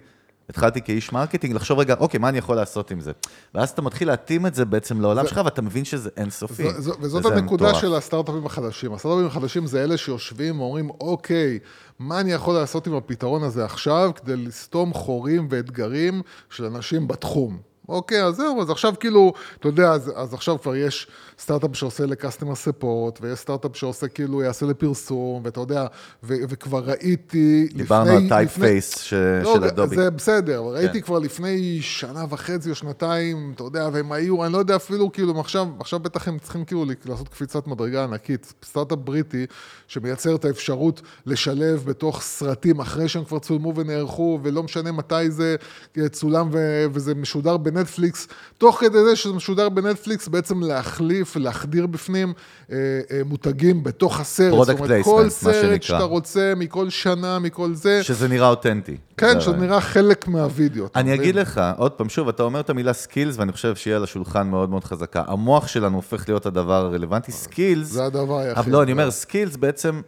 התחלתי כאיש marketing לחשוב רגע, אוקיי, מה אני יכול לעשות עם זה? ואז אתה מתחיל להתאים את זה בעצם לעולם שלך, ואתה מבין שזה אינסופי. וזאת הנקודה. של הסטארט-אפים החדשים. הסטארט-אפים החדשים זה אלה שיושבים ואומרים, אוקיי, מה אני יכול לעשות עם הפתרון הזה עכשיו כדי לסתום חורים ואתגרים של אנשים בתחום. אוקיי, אז זהו, אז עכשיו כאילו, אתה יודע, אז, אז עכשיו כבר יש סטארט-אפ שעושה ל customer support, ויש סטארט-אפ שעושה כאילו, יעשה לפרסום, ואתה יודע, ו, וכבר ראיתי דיברנו לפני... על Type לפני- face ש- לא, של אדובי. זה בסדר, אבל ראיתי כן. כבר לפני שנה וחצי או שנתיים, אתה יודע, והם היו, אני לא יודע אפילו, כאילו, עכשיו, עכשיו בטח הם צריכים כאילו לעשות קפיצת מדרגה ענקית. סטארט-אפ בריטי שמייצר את האפשרות לשלב בתוך סרטים אחרי שהם כבר צולמו ונערכו, ולא משנה מתי זה צולם ו- וזה משודר בנטפליקס, תוך כדי זה שזה משודר בנטפליקס, בעצם להחליף, להחדיר בפנים אה, אה, מותגים בתוך הסרט. Product זאת אומרת, placement, כל מה סרט שנקרא. שאתה רוצה, מכל שנה, מכל זה. שזה נראה אותנטי. כן, זה שזה. נראה חלק מהווידאו. אני מבין? אגיד לך, עוד פעם, שוב, אתה אומר את המילה skills, ואני חושב שיהיה על השולחן מאוד מאוד חזקה. המוח שלנו הופך להיות הדבר הרלוונטי. skills, זה הדבר היחיד. לא, אני אומר, skills בעצם,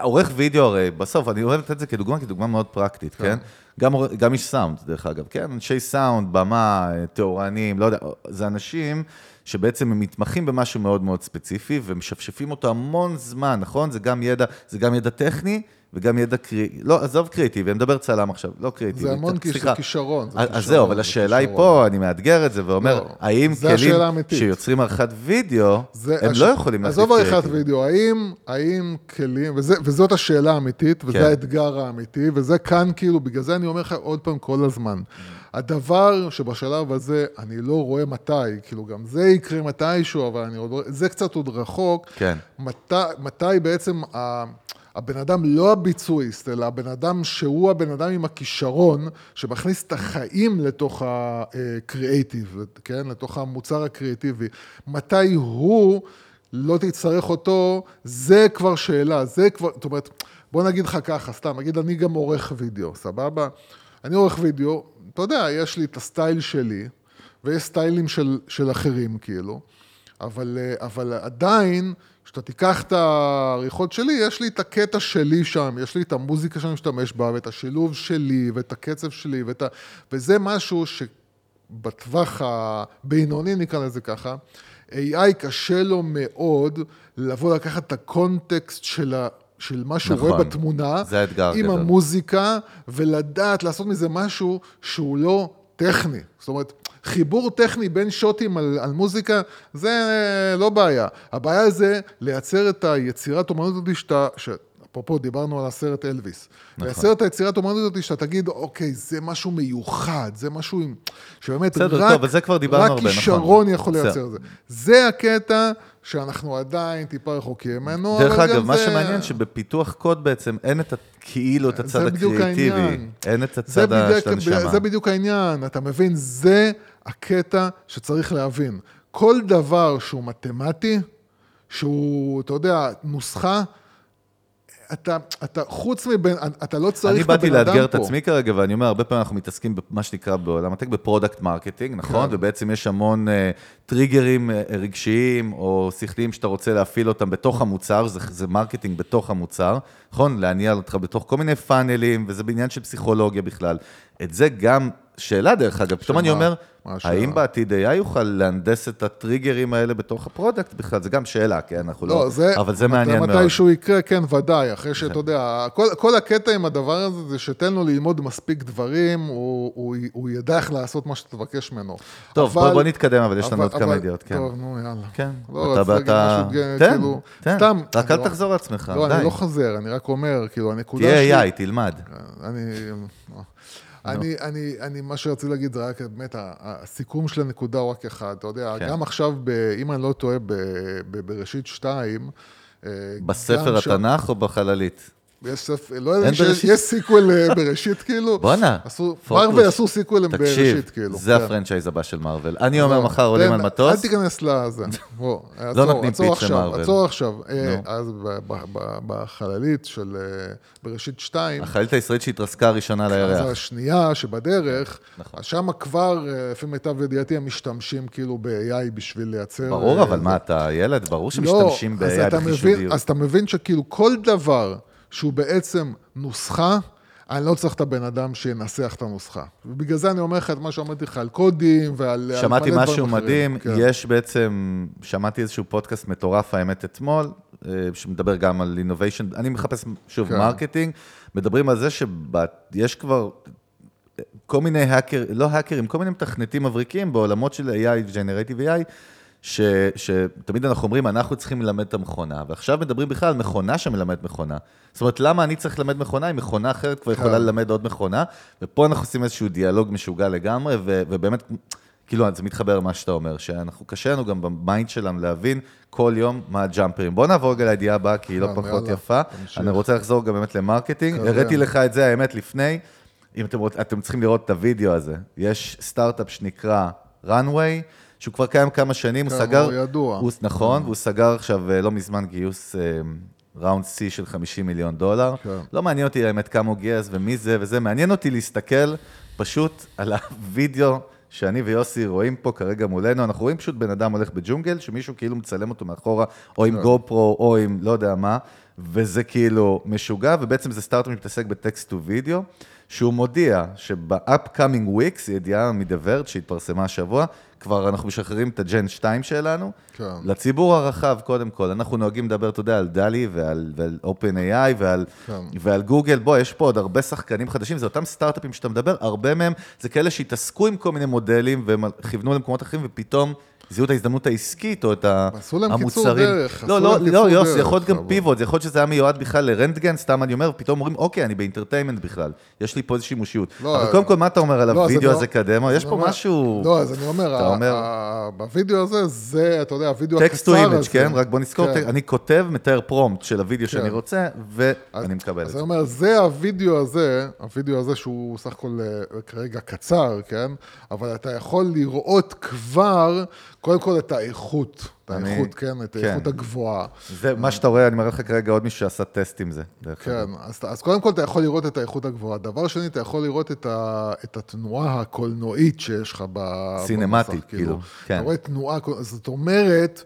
עורך וידאו הרי, בסוף, אני אוהב לתת את זה כדוגמה, כדוגמה מאוד פרקטית, כן? גם, עורך- גם איש סאונד, דרך אגב, כן? אנשי סאונד, במה, תאורנים, לא יודע, זה אנשים שבעצם הם מתמחים במשהו מאוד מאוד ספציפי, ומשפשפים אותו המון זמן, נכון? זה גם ידע, זה גם ידע טכני. וגם ידע קריאיטיבי, לא, עזוב קריאיטיבי, אני מדבר צלם עכשיו, לא קריאיטיבי. זה המון סליחה. כישרון, זה אז כישרון, זהו, אבל השאלה היא. פה, אני מאתגר את זה ואומר, לא, האם זה כלים. שיוצרים עריכת וידאו, הם הש- לא יכולים להחליף עזוב עריכת. וידאו, האם, האם כלים, וזה, וזאת השאלה האמיתית, וזה כן. האתגר האמיתי, וזה כאן כאילו, בגלל זה אני אומר לך עוד פעם כל הזמן. הדבר שבשלב הזה אני לא רואה מתי, כאילו גם זה יקרה מתישהו, אבל אני עוד, זה קצת עוד רחוק. כן. מתי, מתי בעצם ה... הבן אדם לא הביצועיסט, אלא הבן אדם שהוא הבן אדם עם הכישרון, שמכניס את החיים לתוך הקריאייטיב, כן? לתוך המוצר הקריאייטיבי. מתי הוא לא תצטרך אותו, זה כבר שאלה, זה כבר, זאת אומרת, בוא נגיד לך ככה, סתם, נגיד אני גם עורך וידאו, סבבה? אני עורך וידאו, אתה יודע, יש לי את הסטייל שלי, ויש סטיילים של, של אחרים, כאילו. אבל, אה, אבל עדיין, כשאתה תיקח את העריכות שלי, יש לי את הקטע שלי שם, יש לי את המוזיקה שאני משתמש בה, ואת השילוב שלי, ואת הקצב שלי, ואת ה... וזה משהו שבטווח הבינוני, נקרא לזה ככה, AI קשה לו מאוד לבוא לקחת את הקונטקסט של ה... של מה שהוא נכון. רואה בתמונה, זה האתגר עם הגדול. המוזיקה, ולדעת לעשות מזה משהו שהוא לא טכני. זאת אומרת, חיבור טכני בין שוטים על, על מוזיקה, זה לא בעיה. הבעיה זה לייצר את היצירת אומנות הזאת שאתה... ש... אפרופו, דיברנו על הסרט אלוויס. נכון. והסרט היצירת אומנות הזאת, שאתה תגיד, אוקיי, זה משהו מיוחד, זה משהו עם... שבאמת בסדר, רק, זה כבר דיברנו רק הרבה, נכון. כישרון יכול בסדר. לייצר את זה. זה הקטע שאנחנו עדיין טיפה רחוקים ממנו, דרך אגב, מה זה- שמעניין שבפיתוח קוד בעצם אין את ה... כאילו את הצד הקריאיטיבי. אין את הצד של הנשמה. זה בדיוק העניין, אתה מבין? זה הקטע שצריך להבין. כל דבר שהוא מתמטי, שהוא, אתה יודע, נוסחה, אתה, אתה חוץ מבן, אתה לא צריך אני את הבן באתי אדם פה. לאתגר את עצמי כרגע, ואני אומר, הרבה פעמים אנחנו מתעסקים במה שנקרא בעולם הטק, ב product marketing, נכון? כן. ובעצם יש המון אה, טריגרים אה, רגשיים או שכליים שאתה רוצה להפעיל אותם בתוך המוצר, זה, זה marketing בתוך המוצר, נכון? להניע אותך בתוך כל מיני פאנלים, וזה בעניין של פסיכולוגיה בכלל. את זה גם, שאלה דרך אגב, פתאום אני? אומר? האם בעתיד AI יוכל להנדס את הטריגרים האלה בתוך ה product בכלל? זה גם שאלה, כן? אנחנו לא... לא, אבל זה מעניין מאוד. מתי שהוא יקרה, כן, ודאי, אחרי שאתה יודע, כל, כל הקטע עם הדבר הזה, זה שתן לו ללמוד מספיק דברים, הוא, הוא, הוא ידע איך לעשות מה שאתה תבקש ממנו. טוב, בוא- בוא נתקדם, אבל יש לנו אבל- עוד כמה אבל- ידיעות, כן. טוב, נו, יאללה. כן, לא, אתה- אתה- תן, כאילו, תן. סתם. רק אל לא- תחזור על עצמך, לא, די. אני לא חוזר, אני רק אומר, כאילו, הנקודה תהיה שלי... AI, תלמד. אני, אני, אני, אני, מה שרציתי להגיד זה רק, באמת, הסיכום של הנקודה הוא רק אחד. אתה יודע, כן. גם עכשיו, ב, אם אני לא טועה, ב, ב, בראשית שתיים, אה, בספר התנ"ך או בחללית? יש לא יודע אין אם שיש? יש sequel אה, בראשית, כאילו. בואנה, פוקוס. מרוויל עשו סיקוולים תקשיב, בראשית, כאילו. זה כן. ה franchise הבא של מארוול. אני אומר לא, מחר עולים על מטוס, אל תיכנס לזה. בוא, עצור, נותנים pitch עכשיו, למארוול. עצור עכשיו. אה. אז בחללית של אה, בראשית שתיים, החללית הישראלית שהתרסקה הראשונה אז לירח. השנייה שבדרך, נכון. שם כבר, לפי מיטב ידיעתי, הם משתמשים כאילו ב-AI בשביל לייצר... ברור, אבל. מה, אתה ילד? ברור לא, שמשתמשים ב-AI בחישוביות. אז אתה מבין שכאילו כל דבר שהוא בעצם נוסחה, אני לא צריך את הבן אדם שינסח את הנוסחה. ובגלל זה אני אומר לך את מה שאמרתי לך על קודים ועל... על שמעתי מלא משהו. מדהים, כן. יש בעצם, שמעתי איזשהו פודקאסט מטורף, האמת, אתמול, אה, שמדבר גם על innovation, אני מחפש, שוב, כן. marketing, מדברים על זה שיש כבר כל מיני האקר, לא האקרים, כל מיני מתכנתים מבריקים בעולמות של AI, Generative AI, ש, שתמיד אנחנו אומרים, אנחנו צריכים ללמד את המכונה, ועכשיו מדברים בכלל על מכונה שמלמדת מכונה. זאת אומרת, למה אני צריך ללמד מכונה אם מכונה אחרת כבר יכולה כן. ללמד עוד מכונה? ופה אנחנו עושים איזשהו דיאלוג משוגע לגמרי, ו, ובאמת, כאילו, זה מתחבר למה שאתה אומר, שאנחנו, קשה לנו גם ב mind שלנו להבין כל יום מה הג'אמפרים. בוא נעבור רגע לידיעה הבאה, כי היא לא כן, פחות יפה. אני רוצה לחזור גם באמת ל marketing. כזה. הראיתי לך את זה, האמת, לפני. אם אתם, רוצ- אתם צריכים לראות את הוידאו הזה. יש סטארט-אפ שנקרא runway, שהוא כבר קיים כמה שנים, הוא כן, סגר... הוא ידוע. הוא, נכון, והוא סגר עכשיו אה, לא מזמן גיוס round C של 50 מיליון דולר. כן. לא מעניין אותי האמת כמה הוא גייס ומי זה וזה, מעניין אותי להסתכל פשוט על הוידאו שאני ויוסי רואים פה כרגע מולנו, אנחנו רואים פשוט בן אדם הולך בג'ונגל, שמישהו כאילו מצלם אותו מאחורה, או עם גו פרו, או עם לא יודע מה, וזה כאילו משוגע, ובעצם זה סטארט-אפ שמתעסק בטקסט טו וידאו, שהוא מודיע שב-upcoming weeks, ידיעה מ-The Verge שהתפרסמה השבוע, כבר אנחנו משחררים את הג'ן 2 שלנו. כן. לציבור הרחב, קודם כל, אנחנו נוהגים לדבר, אתה יודע, על דלי ועל, ועל OpenAI ועל, כן. ועל גוגל. בוא, יש פה עוד הרבה שחקנים חדשים, זה אותם סטארט-אפים שאתה מדבר, הרבה מהם זה כאלה שהתעסקו עם כל מיני מודלים והם כיוונו למקומות אחרים, ופתאום זיהו את ההזדמנות העסקית או את עשו להם המוצרים. קיצור דרך, לא, לא, לא, יוס, יכול להיות גם פיבוט, זה יכול להיות שזה היה מיועד בכלל לרנטגן, סתם אני אומר, ופתאום אומרים, אוקיי, אני ב entertainment בכלל, יש לי פה איזושהי שימושיות. לא, אבל קודם כל, מה אתה אומר על לא, אז אני הזה? אז יש פה משהו... לא, אז אני אומר, בווידאו הזה, זה, אתה יודע, הווידאו הקצר text to הזה. image, כן? רק בוא נזכור, כן. אני כותב, מתאר פרומפט של הוידאו שאני כן. רוצה, אז- ואני מקבל את אז זה. אני אומר, זה הווידאו הזה, הווידאו הזה שהוא סך הכל כרגע קצר, כן? אבל אתה יכול לראות כבר, קודם כל את האיכות, את האיכות, כן? את כן. האיכות הגבוהה. זה מה שאתה רואה, אני מראה לך כרגע עוד מישהו שעשה טסט עם זה. כן. אז, אז קודם כל אתה יכול לראות את האיכות הגבוהה. דבר שני, אתה יכול לראות את, התנועה הקולנועית שיש לך ב... סינמטית, במסך, כאילו, כן. אתה רואה תנועה, זאת אומרת,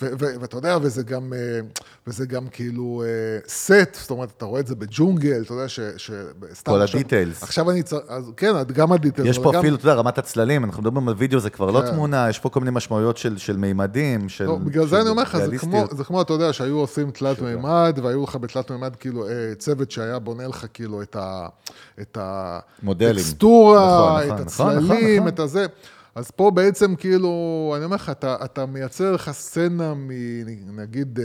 ואתה יודע, וזה גם, אה, וזה גם כאילו סט, זאת אומרת, אתה רואה את זה בג'ונגל, אתה יודע ש... ש כל הדיטיילס. עכשיו אני צריך, כן, גם הדיטיילס. יש פה גם- אפילו, אתה יודע, רמת הצללים, אנחנו מדברים על וידאו, זה כבר לא כן. תמונה, יש פה כל מיני משמעויות של של מימדים, של לא, בגלל זה של אני אומר לך, זה. כמו, זה אתה יודע, שהיו עושים תלת מימד, והיו לך בתלת מימד, כאילו, אה, צוות שהיה בונה לך, כאילו, את ה... את מודלים. הטקסטורה, נכון, את נכון, נכון, הצללים, נכון. את הזה. אז פה בעצם, כאילו, אני אומר לך, אתה, אתה מייצר לך סצנה מנגיד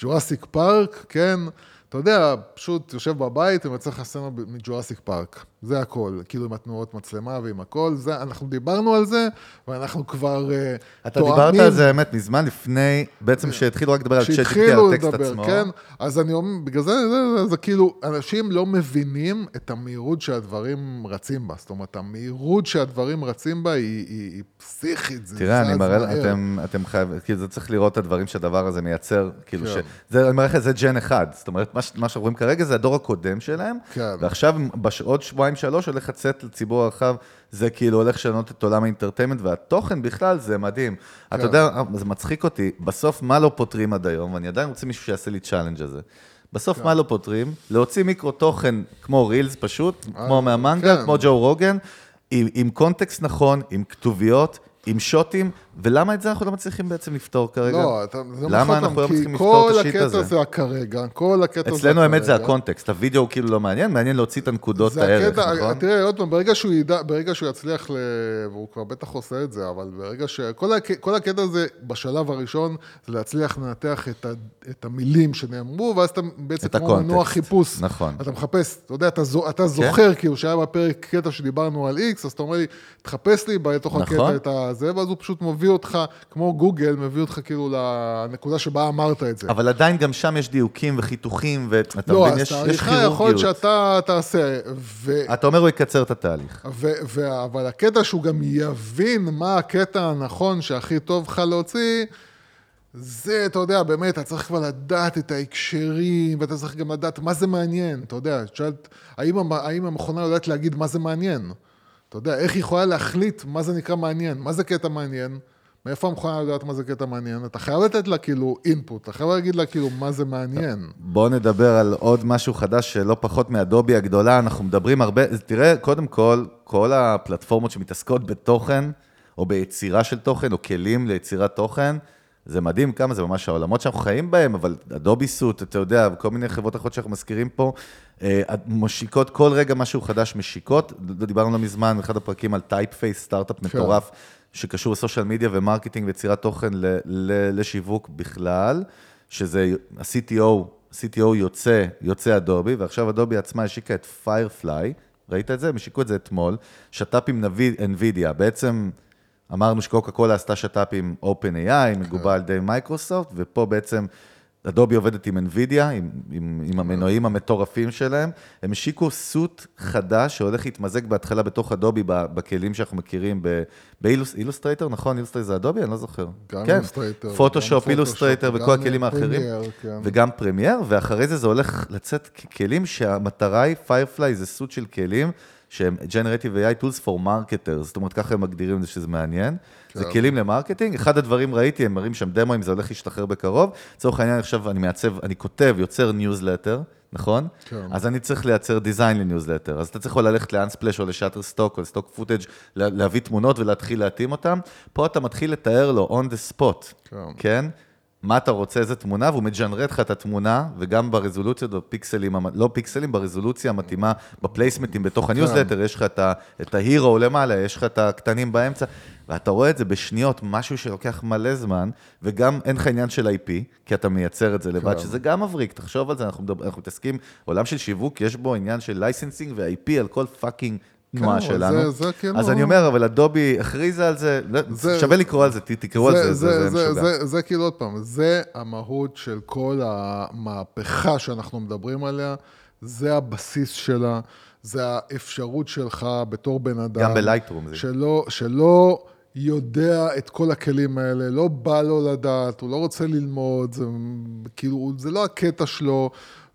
Jurassic Park, כן? אתה יודע, פשוט יושב בבית ומצא לך סצנה מ Jurassic Park. זה הכל, כאילו עם התנועות מצלמה ועם הכל, זה, אנחנו דיברנו על זה, ואנחנו כבר אה, אתה דיברת על זה, האמת, מזמן לפני, בעצם שהתחילו רק לדבר על ChatGPT, על הטקסט לדבר, עצמו. כן? אז אני אומר, בגלל זה, זה, זה, זה כאילו, אנשים לא מבינים את המהירות שהדברים רצים בה. זאת אומרת, המהירות שהדברים רצים בה היא, היא, היא פסיכית. זה תראה, אני מראה. אתם, אתם חייבים, כאילו, זה צריך לראות את הדברים שהדבר הזה מייצר, כאילו, כן. ש... זה, אני מראה לך, זה gen אחד. זאת אומרת, מה, מה שאנחנו רואים כרגע זה הדור הקודם שלהם, כן. ועכשיו, בש- עוד שבועיים, שלוש, הולך לצאת לציבור הרחב, זה כאילו הולך לשנות את עולם ה entertainment, והתוכן בכלל, זה מדהים. אתה כן. יודע, זה מצחיק אותי, בסוף, מה לא פותרים עד היום, ואני עדיין רוצה מישהו שיעשה לי challenge הזה. בסוף, כן. מה לא פותרים? להוציא מיקרו תוכן כמו Reels פשוט, כמו מהמנגל, כן. כמו ג'ו רוגן, עם, עם קונטקסט נכון, עם כתוביות, עם שוטים, ולמה את זה אנחנו לא מצליחים בעצם לפתור כרגע? לא, אתה, זה למה נכון, אנחנו לא כי מצליחים לפתור את כל השיט הקטע הזה? זה הכרגע, כל הקטע זה אצלנו האמת זה הכרגע. הקונטקסט, הווידאו הוא כאילו לא מעניין, מעניין להוציא את הנקודות הערך, הקטע, נכון? תראה, עוד פעם, ברגע שהוא ידע, ברגע שהוא יצליח, ל... והוא כבר בטח עושה את זה, אבל ברגע ש... כל, הק... כל הקטע הזה, בשלב הראשון, זה להצליח לנתח את, ה... את המילים שנאמרו, ואז אתה בעצם כמו מנוע. חיפוש. נכון. אתה מחפש, אתה יודע, אתה, זו... אתה זוכר, כאילו, שהיה בפרק קטע שדיברנו על X, אז אתה אומר לי, תחפש לי בתוך נכון. הקטע את הזה, ואז הוא פשוט מביא אותך, כמו גוגל, מביא אותך כאילו לנקודה שבה אמרת את זה. אבל עדיין גם שם יש דיוקים וחיתוכים, ואתה לא, מבין, אז יש, יש תאריכה יכול להיות כירורגיות. שאתה תעשה, ו... אתה אומר הוא יקצר את התהליך. ו- ו- אבל הקטע שהוא גם יבין מה הקטע הנכון שהכי טוב לך להוציא, זה, אתה יודע, באמת, אתה צריך כבר לדעת את ההקשרים, ואתה צריך גם לדעת מה זה מעניין, אתה יודע, את שואלת, האם, המ- האם המכונה יודעת להגיד מה זה מעניין? אתה יודע, איך היא יכולה להחליט מה זה נקרא מעניין? מה זה קטע מעניין? מאיפה המכונה יודעת מה זה קטע מעניין? אתה חייב לתת לה כאילו אינפוט, אתה חייב להגיד לה כאילו מה זה מעניין. בואו נדבר על עוד משהו חדש שלא פחות מאדובי הגדולה, אנחנו מדברים הרבה, תראה, קודם כל, כל הפלטפורמות שמתעסקות בתוכן, או ביצירה של תוכן, או כלים ליצירת תוכן, זה מדהים כמה זה ממש העולמות שאנחנו חיים בהם, אבל אדובי סוט, אתה יודע, וכל מיני חברות אחרות שאנחנו מזכירים פה, אה, משיקות, כל רגע משהו חדש משיקות. דיברנו לא מזמן, באחד הפרקים על Typeface, סטארט-אפ מטורף, שקשור ל social media ו marketing ויצירת תוכן ל- ל- לשיווק בכלל, שזה ה-CTO, CTO יוצא, יוצא אדובי, ועכשיו אדובי עצמה השיקה את Firefly, ראית את זה? הם השיקו את זה אתמול, שת"פ עם NVIDIA, בעצם אמרנו שקוקה קולה עשתה שת"פ עם OpenAI, מגובה על ידי מייקרוסופט, ופה בעצם אדובי עובדת עם NVIDIA, עם, עם, עם המנועים המטורפים שלהם. הם השיקו suite חדש שהולך להתמזג בהתחלה בתוך אדובי, בכלים שאנחנו מכירים, באילוסטרייטר, נכון? אילוסטרייטר זה אדובי? אני לא זוכר. גם כן. אילוסטרייטר, פוטושופ, אילוסטרייטר וכל הכלים האחרים. פרמייר, כן. וגם פרמייר, ואחרי זה זה הולך לצאת כלים שהמטרה היא, פיירפליי זה suite של כלים שהם Generative AI Tools for Marketers, זאת אומרת, ככה הם מגדירים את זה שזה מעניין. זה כן. כלים ל marketing, אחד הדברים ראיתי, הם מראים שם דמואים, זה הולך להשתחרר בקרוב. לצורך העניין, עכשיו אני מעצב, אני כותב, יוצר ניוזלטר, נכון? כן. אז אני צריך לייצר design לניוזלטר. אז אתה צריך או ללכת ל Unsplash או ל Shutterstock או ל stock footage, להביא תמונות ולהתחיל להתאים אותן. פה אתה מתחיל לתאר לו on the spot, כן. כן? מה אתה רוצה, איזה תמונה, והוא מג'נרט לך את התמונה, וגם ברזולוציות, בפיקסלים, לא פיקסלים, ברזולוציה המתאימה, בפלייסמנטים בתוך הניוזלטר, יש לך את את ה hero למעלה, יש לך את הקטנים באמצע, ואתה רואה את זה בשניות, משהו שלוקח מלא זמן, וגם אין לך עניין של IP, כי אתה מייצר את זה לבד, כן. שזה גם מבריק, תחשוב על זה, אנחנו מתעסקים, עולם של שיווק, יש בו עניין של licensing ו-IP על כל fucking תנועה אבל שלנו. זה- זה כאילו- אז אני אומר, אבל אדובי הכריזה על זה, לא, זה- שווה לקרוא על זה, תקראו על זה, זה, זה זה, משוגע. זה, זה כאילו עוד פעם, זה המהות של כל המהפכה שאנחנו מדברים עליה, זה הבסיס שלה, זה האפשרות שלך בתור בן אדם. גם בלייטרום זה. שלא, שלא יודע את כל הכלים האלה, לא בא לו לדעת, הוא לא רוצה ללמוד, זה כאילו, זה לא הקטע שלו,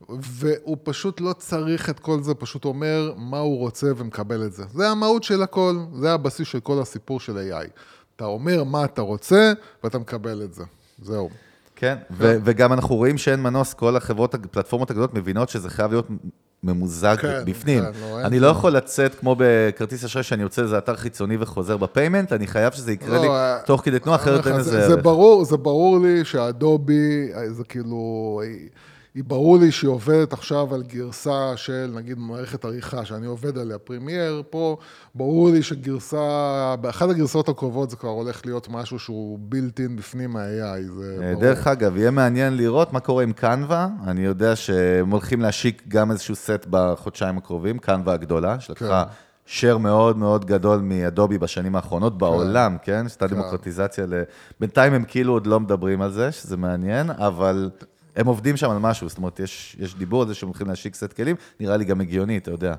והוא פשוט לא צריך את כל זה, פשוט אומר מה הוא רוצה ומקבל את זה. זה המהות של הכל, זה הבסיס של כל הסיפור של AI. אתה אומר מה אתה רוצה, ואתה מקבל את זה. זהו. כן, ו- וגם אנחנו רואים שאין מנוס, כל החברות, הפלטפורמות הגדולות מבינות שזה חייב להיות ממוזג כן, בפנים. כן, לא, אני. לא יכול לצאת כמו בכרטיס אשראי שאני יוצא לאיזה אתר חיצוני וחוזר ב payment, אני חייב שזה יקרה לי אה, תוך כדי תנועה, אחרת אין לזה זה, זה ערך. ברור, זה ברור לי שהאדובי, אה, זה כאילו, היא, ברור לי שהיא עובדת עכשיו על גרסה של נגיד מערכת עריכה שאני עובד עליה, פרמייר, פה ברור לי שגרסה, באחת הגרסאות הקרובות זה כבר הולך להיות משהו שהוא built-in בפנים ה-AI, זה אה, ברור. דרך אגב, יהיה מעניין לראות מה קורה עם קנווה. אני יודע שהם הולכים להשיק גם איזשהו סט בחודשיים הקרובים, קנווה הגדולה, שלקחה share מאוד מאוד גדול מאדובי בשנים האחרונות בעולם, כן? עשתה דמוקרטיזציה ל... בינתיים הם כאילו עוד לא מדברים על זה, שזה מעניין, אבל הם עובדים שם על משהו, זאת אומרת, יש, יש דיבור על זה שהם הולכים להשיק סט כלים, נראה לי גם הגיוני, אתה יודע.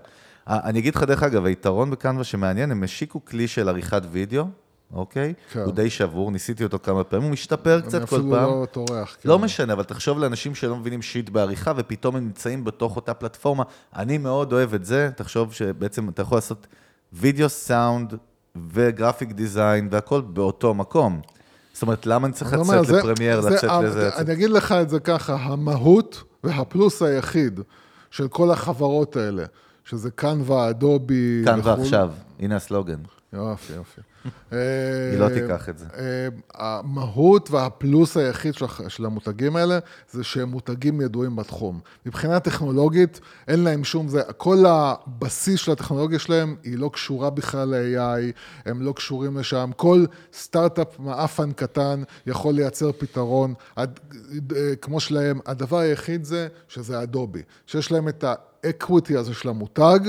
אה, אני אגיד לך, דרך אגב, היתרון בקנווה שמעניין, הם השיקו כלי של עריכת וידאו, אוקיי? כן. הוא די שבור, ניסיתי אותו כמה פעמים, הוא משתפר קצת אני כל אפילו פעם. לא טורח. לא כן. משנה, אבל תחשוב לאנשים שלא מבינים שיט בעריכה, ופתאום הם נמצאים בתוך אותה פלטפורמה. אני מאוד אוהב את זה, תחשוב שבעצם אתה יכול לעשות וידאו, סאונד וגרפיק דיזיין והכל באותו מקום. זאת אומרת, למה אני צריך לצאת לפרמייר, לצאת לזה? אני אגיד לך את זה ככה, המהות והפלוס היחיד של כל החברות האלה, שזה קנווה, אדובי כאן וכו'. ועכשיו, הנה הסלוגן. יופי, יופי. היא לא תיקח את זה. אה, המהות והפלוס היחיד של המותגים האלה, זה שהם מותגים ידועים בתחום. מבחינה טכנולוגית, אין להם שום זה, כל הבסיס של הטכנולוגיה שלהם, היא לא קשורה בכלל ל-AI, הם לא קשורים לשם. כל סטארט-אפ מעפן קטן יכול לייצר פתרון. אה, כמו שלהם, הדבר היחיד זה שזה אדובי, שיש להם את האקוויטי הזה של המותג,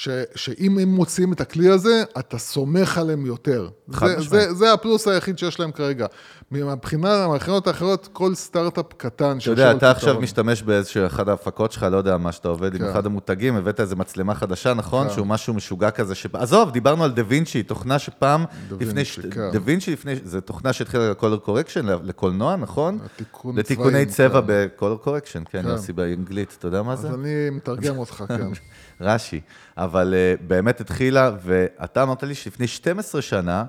ש, שאם הם מוציאים את הכלי הזה, אתה סומך עליהם יותר. זה. זה, זה הפלוס היחיד שיש להם כרגע. מבחינה, מהבחינות האחרות, כל סטארט-אפ קטן אתה יודע, אתה עכשיו משתמש באיזשהו אחד ההפקות שלך, לא יודע מה שאתה עובד עם כן. אחד המותגים, הבאת איזה מצלמה חדשה, נכון? שהוא משהו משוגע כזה, ש... עזוב, דיברנו על דה וינצ'י, תוכנה שפעם, לפני... וינצ'י, כן. דה וינצ'י לפני, זו תוכנה שהתחילה ל color correction, לקולנוע, נכון? לתיקון לתיקוני צבעים, צבע כן. ב color correction, כן, כן. יוסי באנגלית, אתה יודע מה זה? אז אני מתרגם אותך, כן. רש"י. אבל uh, באמת התחילה, ואתה אמרת לי שלפני 12 שנה,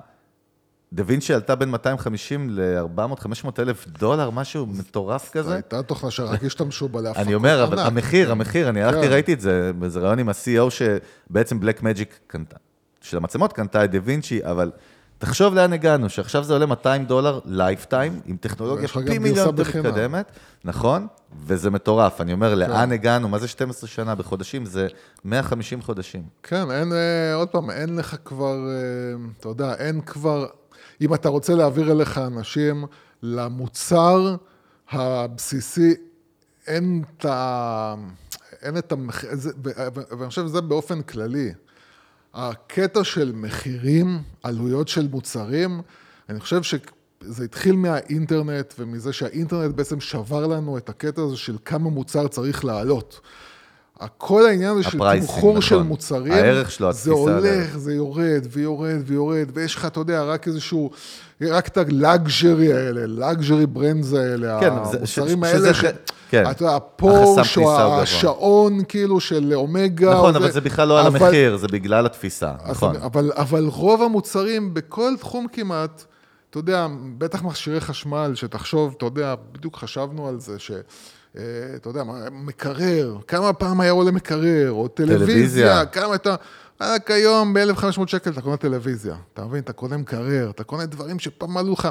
דה וינצ'י עלתה בין 250 ל-400-500 אלף דולר, משהו מטורף כזה. הייתה תוכנה שרק השתמשו בה להפקות אני אומר, אבל ענק. המחיר, המחיר, אני הלכתי, כן. ראיתי את זה, באיזה ריאיון עם ה-CEO שבעצם בלק מג'יק קנתה, של המצלמות קנתה את דה וינצ'י, אבל תחשוב לאן הגענו, שעכשיו זה עולה 200 דולר lifetime, עם טכנולוגיה פי מיליון יותר. מתקדמת, נכון? וזה מטורף. אני אומר, לאן הגענו? מה זה 12 שנה בחודשים? זה 150 חודשים. כן, אין, אה, עוד פעם, אין לך כבר, אה, אתה יודע, אין כבר, אם אתה רוצה להעביר אליך אנשים למוצר הבסיסי, אין את ה... אין את המחיר, ואני חושב שזה באופן כללי. הקטע של מחירים, עלויות של מוצרים, אני חושב שזה התחיל מהאינטרנט ומזה שהאינטרנט בעצם שבר לנו את הקטע הזה של כמה מוצר צריך לעלות. כל העניין הזה של תמחור של נכון. מוצרים, הערך שלו, זה התפיסה על הולך, הערך. זה יורד ויורד ויורד, ויש לך, אתה יודע, רק איזשהו, רק את הלאגז'רי האלה, לאגז'רי ברנדס האלה, כן, זה- ש- המוצרים ש- האלה, שזה ש- ח- כן. אתה יודע, הפורש, או גבוה. השעון, כאילו, של אומגה. נכון, או אבל זה בכלל לא על אבל- המחיר, זה בגלל התפיסה, נכון. אבל, אבל רוב המוצרים, בכל תחום כמעט, אתה יודע, בטח מכשירי חשמל, שתחשוב, אתה יודע, בדיוק חשבנו על זה, ש... אה, אתה יודע, מקרר, כמה פעם היה עולה מקרר, או טלוויזיה, טלוויזיה. כמה אתה... רק היום ב-1,500 שקל אתה קונה טלוויזיה, אתה מבין? אתה קונה מקרר, אתה קונה דברים שפעם עלו לך.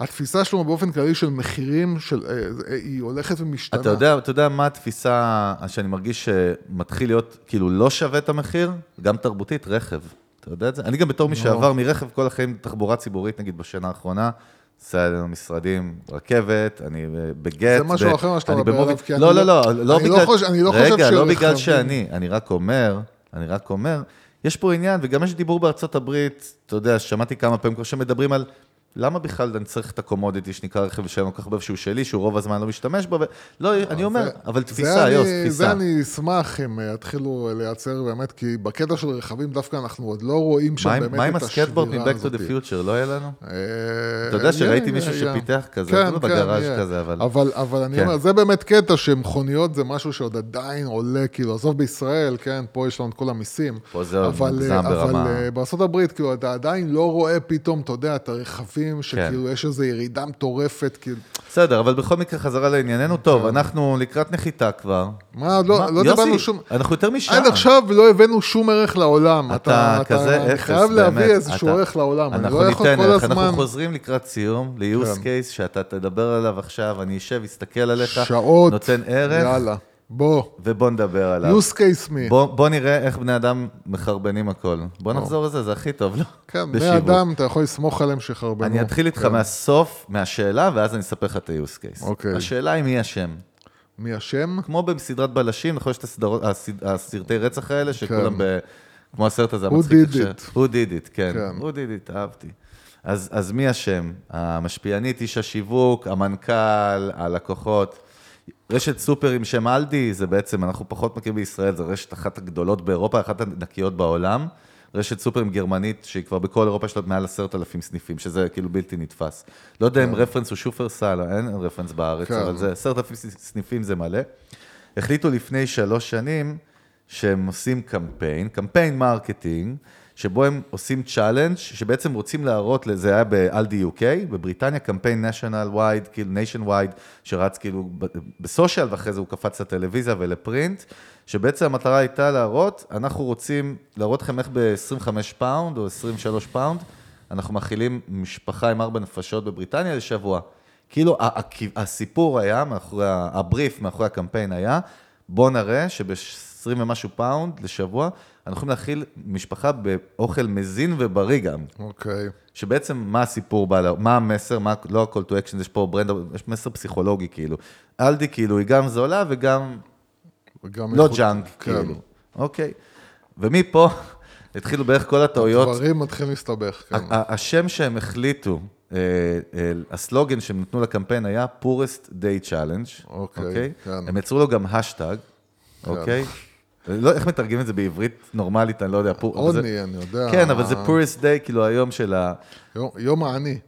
התפיסה שלנו באופן כללי של מחירים, של, אה, אה, היא הולכת ומשתנה. אתה יודע, אתה יודע מה התפיסה שאני מרגיש שמתחיל להיות, כאילו, לא שווה את המחיר? גם תרבותית, רכב. אתה יודע את זה? אני גם בתור מי שעבר מרכב כל החיים תחבורה ציבורית, נגיד בשנה האחרונה, לנו משרדים, רכבת, אני אה, בגט. זה משהו ב- אחר מה שאתה אני מדבר במובי- עליו, כי אני לא, לא- לא, לא, לא אני לא בגלל... חושב- אני לא חושב רגע, לא בגלל שאני, אני רק אומר, אני רק אומר, יש פה עניין, וגם יש דיבור בארצות הברית, אתה יודע, שמעתי כמה פעמים כבר שמדברים על... למה בכלל אני צריך את הקומודיטי שנקרא רכב שאני כך הרבה שהוא שלי, שהוא רוב הזמן לא משתמש בו, ו... לא, אני אומר, זה- אבל זה תפיסה, יוס, זה תפיסה. אני אשמח אם אה, יתחילו לייצר באמת, כי בקטע של רכבים דווקא אנחנו עוד לא רואים שם מה עם- באמת מה עם את הסקטבורד השבירה מ-Back to הזאת. the Future, לא יהיה לנו? אה, אתה יודע שראיתי מישהו. שפיתח כזה, כן, לא כן, בגראז'. כזה, אבל- אבל, אבל אני כן. אומר, זה באמת קטע שמכוניות זה משהו שעוד עדיין עולה, כאילו, עזוב בישראל, כן, פה יש לנו את כל המיסים. פה זה עוד מוגזם אה, ברמה. אבל הברית, כאילו, אתה עדיין לא רואה פתאום, אתה יודע, את הרכבים רואים שכאילו יש איזו ירידה מטורפת, כאילו... בסדר, אבל בכל מקרה חזרה לענייננו. טוב, אנחנו לקראת נחיתה כבר. מה, לא, מה, לא יוסי, דיברנו שום... אנחנו יותר משעה. עד עכשיו לא הבאנו שום ערך לעולם. אתה כזה אני אפס, חייב להביא באמת. איזשהו אתה- ערך לעולם. אני אנחנו לא יכול ניתן כל ערך, הזמן... אנחנו חוזרים לקראת סיום, ל-use כן. case שאתה תדבר עליו עכשיו, אני אשב, אסתכל עליך, שעות. נותן ערך, יאללה. בוא. ובוא נדבר עליו. use case me. בוא, בוא נראה איך בני אדם מחרבנים הכל. בוא נחזור לזה, זה הכי טוב, לא? כן, בני. אדם, אתה יכול לסמוך עליהם שיחרבנו. אני אתחיל איתך כן. מהסוף, מהשאלה, ואז אני אספר לך את ה-use case. אוקיי. השאלה היא מי אשם. מי אשם? כמו בסדרת בלשים, נכון, יש את הסדרות, הסד- הסרטי רצח האלה, שכולם כן. ב... כמו הסרט הזה Who המצחיק. did ש- it. Who did it, כן. כן. Who did it, אהבתי. אז, אז מי אשם? המשפיענית, איש השיווק, המנכ"ל, הלקוחות. רשת סופר עם שם אלדי, זה בעצם, אנחנו פחות מכירים בישראל, זו רשת אחת הגדולות באירופה, אחת הענקיות בעולם. רשת סופרים גרמנית, שהיא כבר בכל אירופה יש לה מעל עשרת אלפים סניפים, שזה כאילו בלתי נתפס. לא יודע אם רפרנס הוא שופרסל, אין רפרנס בארץ, כן. אבל זה עשרת אלפים סניפים זה מלא. החליטו לפני שלוש שנים שהם עושים קמפיין, קמפיין marketing, שבו הם עושים challenge שבעצם רוצים להראות, זה היה באלדי UK, בבריטניה, קמפיין national wide, כאילו nation wide, שרץ כאילו ב social, ואחרי זה הוא קפץ לטלוויזיה ול print, שבעצם המטרה הייתה להראות, אנחנו רוצים להראות לכם איך ב-25 pound או 23 pound, אנחנו מכילים משפחה עם ארבע נפשות בבריטניה לשבוע. כאילו הסיפור היה, מאחורי, הבריף מאחורי הקמפיין היה, בוא נראה שב-20 ומשהו pound לשבוע, אנחנו יכולים להכיל משפחה באוכל מזין ובריא גם. אוקיי. שבעצם מה הסיפור בא, מה המסר, מה, לא ה-call to action, יש פה brand, יש מסר פסיכולוגי כאילו. אלדי כאילו היא גם זולה וגם וגם לא איכות- ג'אנק כן. כאילו. אוקיי. ומפה התחילו בערך כל הטעויות. דברים מתחילים להסתבך, כן. השם שהם החליטו, אה, אה, הסלוגן שהם נתנו לקמפיין היה poorest day challenge, אוקיי, כן. הם יצרו לו גם האשטג, אוקיי? לא, איך מתרגמים את זה בעברית נורמלית, אני לא יודע. poor- אבל זה- עוני, אני יודע. כן, אבל זה poorest day, כאילו היום של ה... יום- יום העני.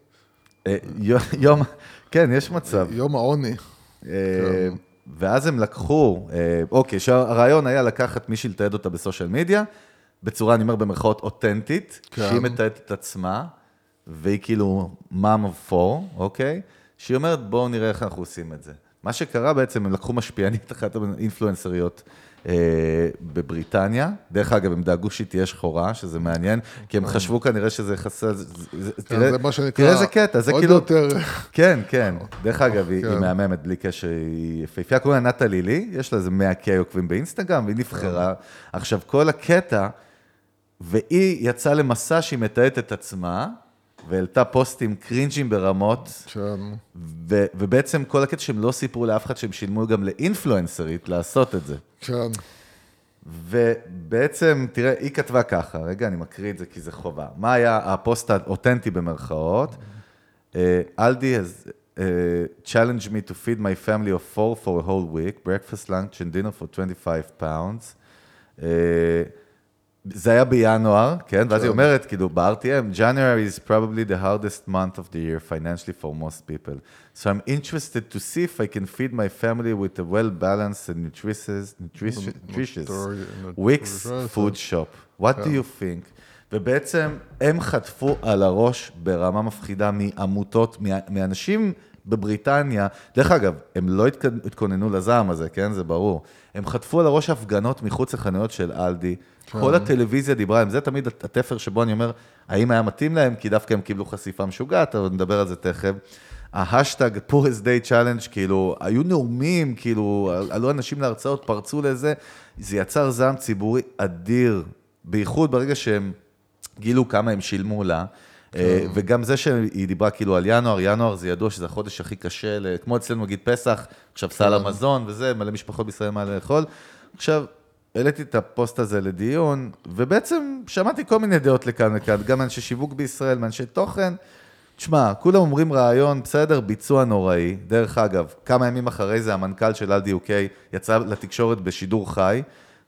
אה, יום- כן, יש מצב. יום העוני. אה, ואז הם לקחו, אה, אוקיי, שהרעיון היה לקחת מישהי לתעד אותה בסושיאל מדיה, בצורה, אני אומר במרכאות, אותנטית, כן. שהיא מתעדת את עצמה, והיא כאילו mom of four, אוקיי? שהיא אומרת, בואו נראה איך אנחנו עושים את זה. מה שקרה בעצם, הם לקחו משפיענית אחת האינפלואנסריות אה, בבריטניה. דרך אגב, הם דאגו שהיא תהיה שחורה, שזה מעניין, כי הם חשבו כנראה שזה כן, תראה- זה מה שנקרא... תראה איזה קטע, זה עוד כאילו... יותר... כן, כן. דרך אגב, היא, כן. מהממת בלי קשר, היא יפהפייה, קוראים לה נטה לילי, יש לה איזה 100K עוקבים באינסטגרם, והיא נבחרה. עכשיו, כל הקטע, והיא יצאה למסע שהיא מתעדת את עצמה, והעלתה פוסטים קרינג'ים ברמות, כן. ו- ובעצם כל הקטע שהם לא סיפרו לאף אחד שהם שילמו גם לאינפלואנסרית לעשות את זה. כן. ובעצם, תראה, היא כתבה ככה, רגע, אני מקריא את זה כי זה חובה. מה היה הפוסט האותנטי במרכאות? אה, אלדי has uh, challenged me to feed my family of four for a whole week, breakfast, lunch and dinner for 25 pounds. אה, זה היה בינואר, כן? ואז היא אומרת, כאילו, ב-RTM, January is probably the hardest month of the year financially for most people. So I'm interested to see if I can feed my family with a well-balanced and nutritious, nutritious, nutritious week's food shop. What do you think? ובעצם הם חטפו על הראש ברמה מפחידה מעמותות, מאנשים בבריטניה. דרך אגב, הם לא התכ- התכוננו לזעם הזה, כן? זה ברור. הם חטפו על הראש הפגנות מחוץ לחנויות של אלדי. כל הטלוויזיה דיברה עם זה, תמיד התפר שבו אני אומר, האם היה מתאים להם? כי דווקא הם קיבלו חשיפה משוגעת, אבל נדבר על זה תכף. ההאשטג poorest day challenge, כאילו, היו נאומים, כאילו, עלו אנשים להרצאות, פרצו לזה, זה יצר זעם ציבורי אדיר, בייחוד ברגע שהם גילו כמה הם שילמו לה. אה, וגם זה שהיא דיברה כאילו על ינואר, ינואר זה ידוע שזה החודש הכי קשה, כמו אצלנו נגיד פסח, עכשיו סל המזון וזה, מלא משפחות בישראל מה לאכול. עכשיו, העליתי את הפוסט הזה לדיון, ובעצם שמעתי כל מיני דעות לכאן וכאן, גם מאנשי שיווק בישראל, מאנשי תוכן. תשמע, כולם אומרים רעיון, בסדר, ביצוע נוראי. דרך אגב, כמה ימים אחרי זה המנכ"ל של אלדי UK יצא לתקשורת בשידור חי,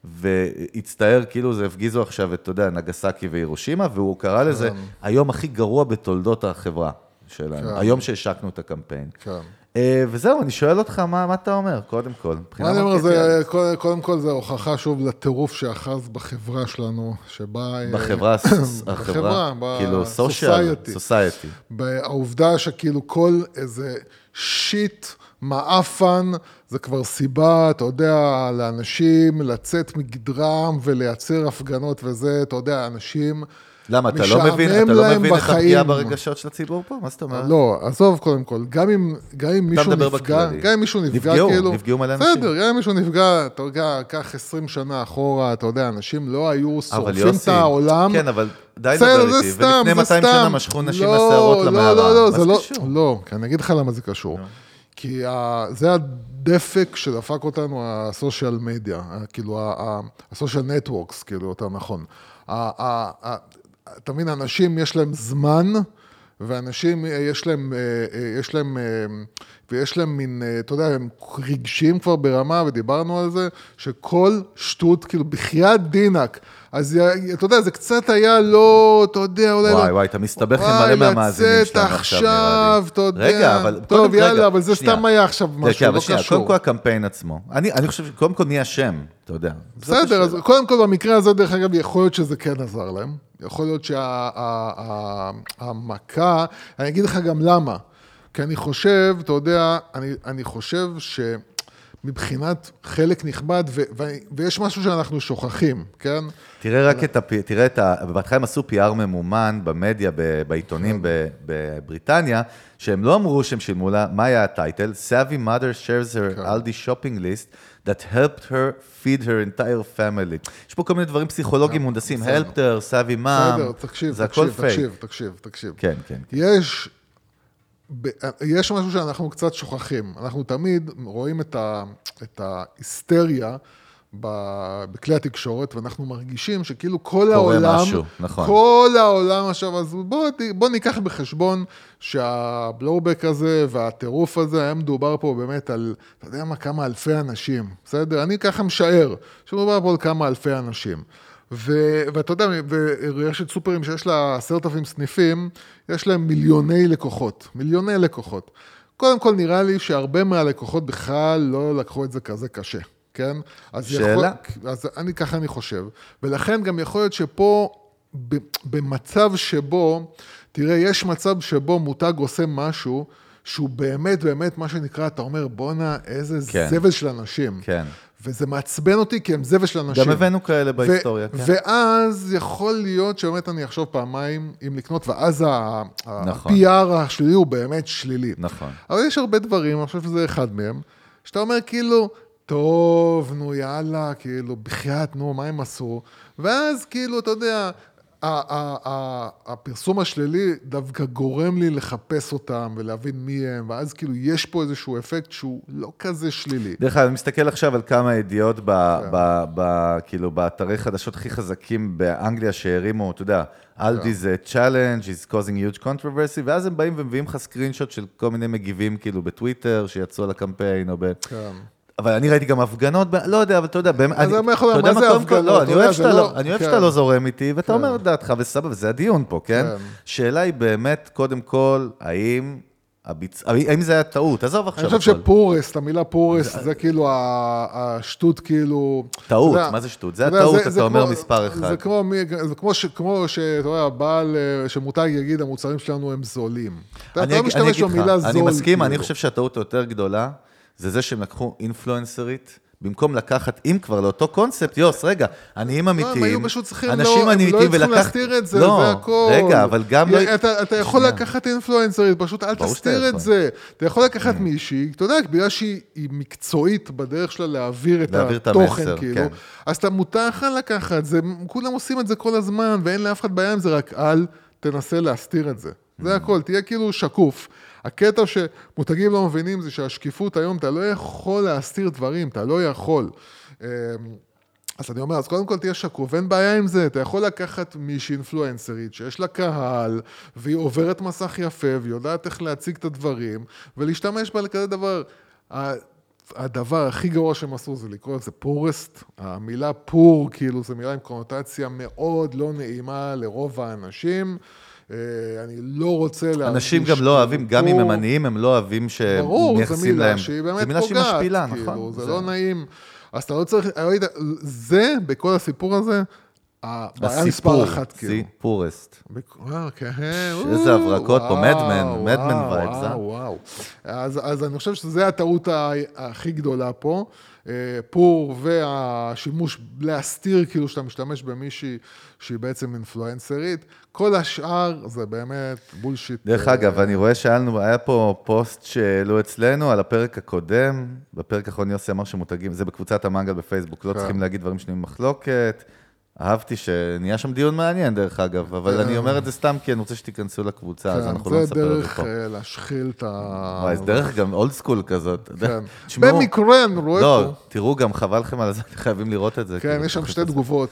והצטער כאילו זה הפגיזו עכשיו את, אתה יודע, נגסקי והירושימה, והוא קרא לזה היום הכי גרוע בתולדות החברה שלנו, כן. היום שהשקנו את הקמפיין. כן. אה, וזהו, אני שואל אותך, מה מה אתה אומר, קודם כל? מה אני אומר. זה, קודם- קודם כל זה הוכחה שוב לטירוף שאחז בחברה שלנו, שבה... אה, בחברה, החברה, כאילו, סושיאל, ב-society. סוסייטי. העובדה שכאילו כל איזה שיט מעפן, זה כבר סיבה, אתה יודע, לאנשים לצאת מגדרם ולייצר הפגנות וזה, אתה יודע, אנשים... למה, אתה לא מבין, אתה לא מבין את. הפגיעה ברגשות של הציבור פה? מה זאת אומרת? לא, עזוב קודם כל, גם אם, גם אם מישהו נפגע. גם אם מישהו נפגע, נפגעו, כאילו... נפגעו מלא אנשים. בסדר, גם אם מישהו נפגע, אתה יודע, קח 20 שנה אחורה, אתה יודע, אנשים לא היו שורפים את העולם. כן, אבל די לדבר איתי. ולפני זה 200 סתם. שנה משכו נשים לא, מהשערות לא, למערה. לא, לא, זה לא, קשור? לא, כי אני אגיד לך למה זה קשור. כי זה הדפק שדפק אותנו הסושיאל מדיה, כאילו הסושיאל נטוורקס, כאילו, יותר נכון. אתה מבין, אנשים יש להם זמן, ואנשים יש להם, אה, אה, יש להם, אה, ויש להם מין, אה, אתה יודע, הם רגשיים כבר ברמה, ודיברנו על זה, שכל שטות, כאילו, בחייאת דינק. אז אתה יודע, זה קצת היה לא, אתה יודע, אולי... וואי, לא- וואי, אתה מסתבך עם וואי, מלא מהמאזינים שלנו עכשיו, נראה לי. אתה יודע. רגע, אבל טוב, קודם- יאללה, רגע, אבל זה שנייה. סתם היה עכשיו כן, משהו, כן, לא שנייה, קשור. קודם כל הקמפיין עצמו. אני אני חושב שקודם כל מי אשם, אתה יודע. בסדר, אז. קודם כל במקרה הזה, דרך אגב, יכול להיות שזה כן עזר להם. יכול להיות שהמכה, אני אגיד לך גם למה. כי אני חושב, אתה יודע, אני, אני חושב שמבחינת חלק נכבד, ו, ו, ויש משהו שאנחנו שוכחים, כן? תראה רק את ה... תראה את ה... בהתחלה הם עשו PR ממומן במדיה, ב- בעיתונים כן. ב- בבריטניה, שהם לא אמרו שהם שילמו לה, מה היה הטייטל? Savvy mother shares her כן. Aldi shopping list that helped her feed her entire family. יש פה כל מיני דברים פסיכולוגיים מהונדסים, helped her, Savvy mom, בסדר, תקשיב, זה הכל תקשיב. תקשיב, תקשיב, תקשיב. כן, כן. יש, ב- יש משהו שאנחנו קצת שוכחים. אנחנו תמיד רואים את, ה, את ההיסטריה בכלי התקשורת, ואנחנו מרגישים שכאילו כל העולם, משהו, נכון. כל העולם עכשיו, אז בוא, ת- בוא ניקח בחשבון שהבלואובק הזה והטירוף הזה, היה מדובר פה באמת על, אתה יודע מה, כמה אלפי אנשים, בסדר? אני ככה משער, שמדובר פה על כמה אלפי אנשים. ו- ואתה יודע, ורשת סופרים שיש לה עשרת אלפים סניפים, יש להם מיליוני לקוחות, מיליוני לקוחות. קודם כל, נראה לי שהרבה מהלקוחות בכלל לא לקחו את זה כזה קשה, כן? אז שאלה. יכול, אז אני, ככה אני חושב. ולכן גם יכול להיות שפה, ב- במצב שבו, תראה, יש מצב שבו מותג עושה משהו, שהוא באמת באמת, מה שנקרא, אתה אומר, בואנה, איזה כן. זבל של אנשים. כן. וזה מעצבן אותי כי הם זבל של אנשים. גם הבאנו כאלה בהיסטוריה, כן. ואז יכול להיות שבאמת אני אחשוב פעמיים אם לקנות, ואז ה- נכון. ה-PR השלילי הוא באמת שלילי. נכון. אבל יש הרבה דברים, אני חושב שזה אחד מהם, שאתה אומר כאילו, טוב, נו יאללה, כאילו, בחייאת, נו, מה הם עשו? ואז כאילו, אתה יודע, הפרסום השלילי דווקא גורם לי לחפש אותם ולהבין מי הם, ואז כאילו יש פה איזשהו אפקט שהוא לא כזה שלילי. דרך אגב, אני מסתכל עכשיו על כמה ידיעות ב, כן. ב, ב, כאילו, באתרי חדשות הכי חזקים באנגליה שהרימו, אתה יודע, אלדי כן. זה challenge, is causing huge controversy, ואז הם באים ומביאים לך סקרינשוט של כל מיני מגיבים, כאילו, בטוויטר, שיצאו לקמפיין, או ב... כן. אבל אני ראיתי גם הפגנות. לא יודע, אבל אתה יודע, באמת, אני, אתה יודע מה זה קודם כל- הפגנות? לא, אני אוהב זה שאתה לא- לא, כן. שאתה לא זורם איתי, ואתה כן. אומר את דעתך, וסבבה, וזה הדיון פה, כן? כן. שאלה היא באמת, קודם כל, האם... הביצ... האם זה היה טעות? עזוב עכשיו אני חושב. שפורס, המילה פורס, זה כאילו ה- השטות, כאילו... טעות, יודע, מה זה שטות? זה יודע, הטעות, זה אתה אומר כמו- מספר אחד. זה כמו, זה כמו, ש, כמו שאתה יודע, בעל, אה, שמותג יגיד, המוצרים שלנו הם זולים. אתה אני לא משתמש במילה זול. אני מסכים, כאילו. אני חושב שהטעות היותר גדולה, זה זה שהם לקחו אינפלואנסרית, במקום לקחת, אם כבר לאותו קונספט, יוס, רגע, עניים לא, אמיתיים, הם היו פשוט צריכים, אנשים לא, הם אמיתיים, לא ולקחת- להסתיר את זה, לא, זה הכל. רגע, אבל גם לא... אתה, אתה יכול שנייה. לקחת אינפלואנסרית, פשוט אל תסתיר את. זה. אתה יכול לקחת מישהי, אתה יודע, בגלל שהיא היא מקצועית בדרך שלה להעביר את להעביר את התוכן, המסר, כאילו, כן. אז אתה מותר לך לקחת, זה, כולם עושים את זה כל הזמן, ואין לאף אחד בעיה עם זה, רק אל תנסה להסתיר את זה. Mm. זה הכל, תהיה כאילו שקוף. הקטע שמותגים לא מבינים זה שהשקיפות היום, אתה לא יכול להסתיר דברים, אתה לא יכול. אמ, אז אני אומר, אז קודם כל תהיה שקוף, אין בעיה עם זה, אתה יכול לקחת מישהי אינפלואנסרית שיש לה קהל, והיא עוברת מסך יפה, והיא יודעת איך להציג את הדברים, ולהשתמש בה לכזה דבר. הדבר הכי גרוע שהם עשו זה לקרוא לזה פורסט. המילה פור, כאילו, זו מילה עם קונוטציה מאוד לא נעימה לרוב האנשים. אה, אני לא רוצה להרגיש... אנשים גם לא אוהבים, גם אם הם עניים, הם לא אוהבים ברור, זו שמייחסים להם. מילה שהיא באמת זו מילה שהיא פוגעת, משפילה, כאילו, נכון. זה לא נעים. אז אתה לא צריך, ראית, זה, בכל הסיפור הזה, הבעיה מספר אחת, כאילו. סיפורסט. בק- אה, כן, איזה הברקות פה, וואו, Men וואו, vibes, אה? וואו, וואו. אז, אני חושב שזו הטעות הכי גדולה פה. אה, פור והשימוש להסתיר כאילו שאתה משתמש במישהי שהיא בעצם אינפלואנסרית. כל השאר זה באמת בולשיט. דרך אה, אגב, אני רואה שהיה לנו, היה פה פוסט שהעלו אצלנו על הפרק הקודם, בפרק האחרון יוסי אמר שמותגים, זה בקבוצת המנגל בפייסבוק, לא כן. צריכים להגיד דברים שנהיים במחלוקת. אהבתי שנהיה שם דיון מעניין, דרך אגב, אבל אני אומר את זה סתם כי אני רוצה שתיכנסו לקבוצה, אז כן, אנחנו לא זה נספר את זה דרך פה. אה, להשחיל את ה... וואי, זה דרך גם אולד סקול כזאת. כן. במקרה, אני רואה לא, פה. תראו, גם חבל לכם על זה, חייבים לראות את זה. כן, כאילו, יש שם שתי זה. תגובות.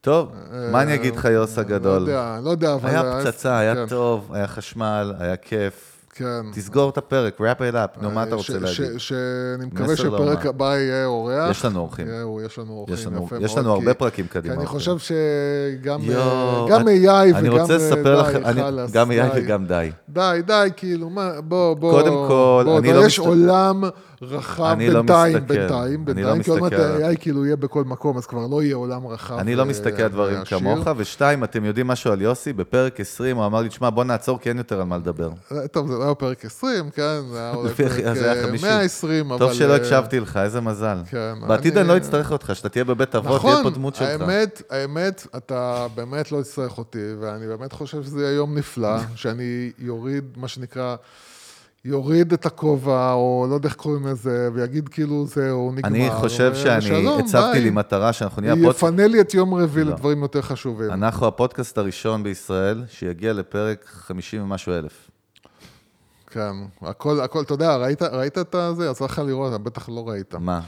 טוב, מה אני אגיד לך, יוס לא הגדול? יודע, לא יודע, אבל... היה פצצה, היה כן, טוב, היה חשמל, היה כיף. כן. תסגור את הפרק, wrap it up, נו, מה אתה אה, רוצה להגיד? שאני מקווה מסר שפרק. הבא יהיה אורח. יש לנו אורחים. יש לנו אורחים, יש לנו- יפה יש מאוד, לנו כי- הרבה פרקים קדימה, כי אני. חושב שגם אני- AI וגם אני רוצה לספר די, חלאס, גם. AI וגם די. די, די, כאילו, בוא, בוא. קודם כל, בוא, אני לא יש מסת- עולם רחב לא בינתיים, מסתכל, בינתיים, לא בינתיים, כי עוד מעט מסתכל. AI כאילו יהיה בכל מקום, אז כבר לא יהיה עולם רחב. אני לא מסתכל על דברים. כמוך, ושתיים, אתם יודעים משהו על יוסי? בפרק 20 הוא אמר לי, תשמע, בוא נעצור, כי אין יותר על מה לדבר. אה, טוב, זה לא היה פרק 20, כן, זה היה אולי פרק אז זה היה אה, 50. 120, אבל... טוב שלא אה, הקשבתי לך, איזה מזל. כן, בעתיד אני- לא אצטרך אותך, שאתה תהיה בבית אבות, תהיה פה דמות שלך. האמת, האמת, אתה באמת לא תצטרך אותי, ואני באמת חושב שזה יהיה יום נפלא, שאני יוריד, מה שנקרא, יוריד את הכובע, או לא יודע איך קוראים לזה, ויגיד כאילו זהו, נגמר. אני חושב שאני הצבתי ביי. לי מטרה שאנחנו נהיה הפודקאסט... יפנה לי את יום רביעי לא. לדברים יותר חשובים. אנחנו הפודקאסט הראשון בישראל שיגיע לפרק 50 ומשהו אלף. כן, הכל, הכל, אתה יודע, ראית, ראית את זה? יצא לך לראות, בטח לא ראית. מה?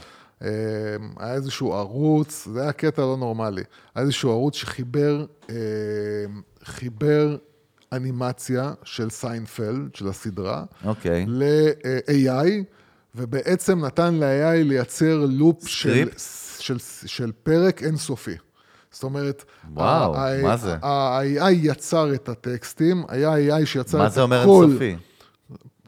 אה, היה איזשהו ערוץ, זה היה קטע לא נורמלי, היה איזשהו ערוץ שחיבר אה, חיבר אנימציה של סיינפלד, של הסדרה, אוקיי. ל-AI, ובעצם נתן ל-AI לייצר loop של? של, של פרק אינסופי. זאת אומרת, וואו, ה- מה זה? ה-AI יצר את הטקסטים, היה AI שיצר מה את זה אומר הכל. אינסופי?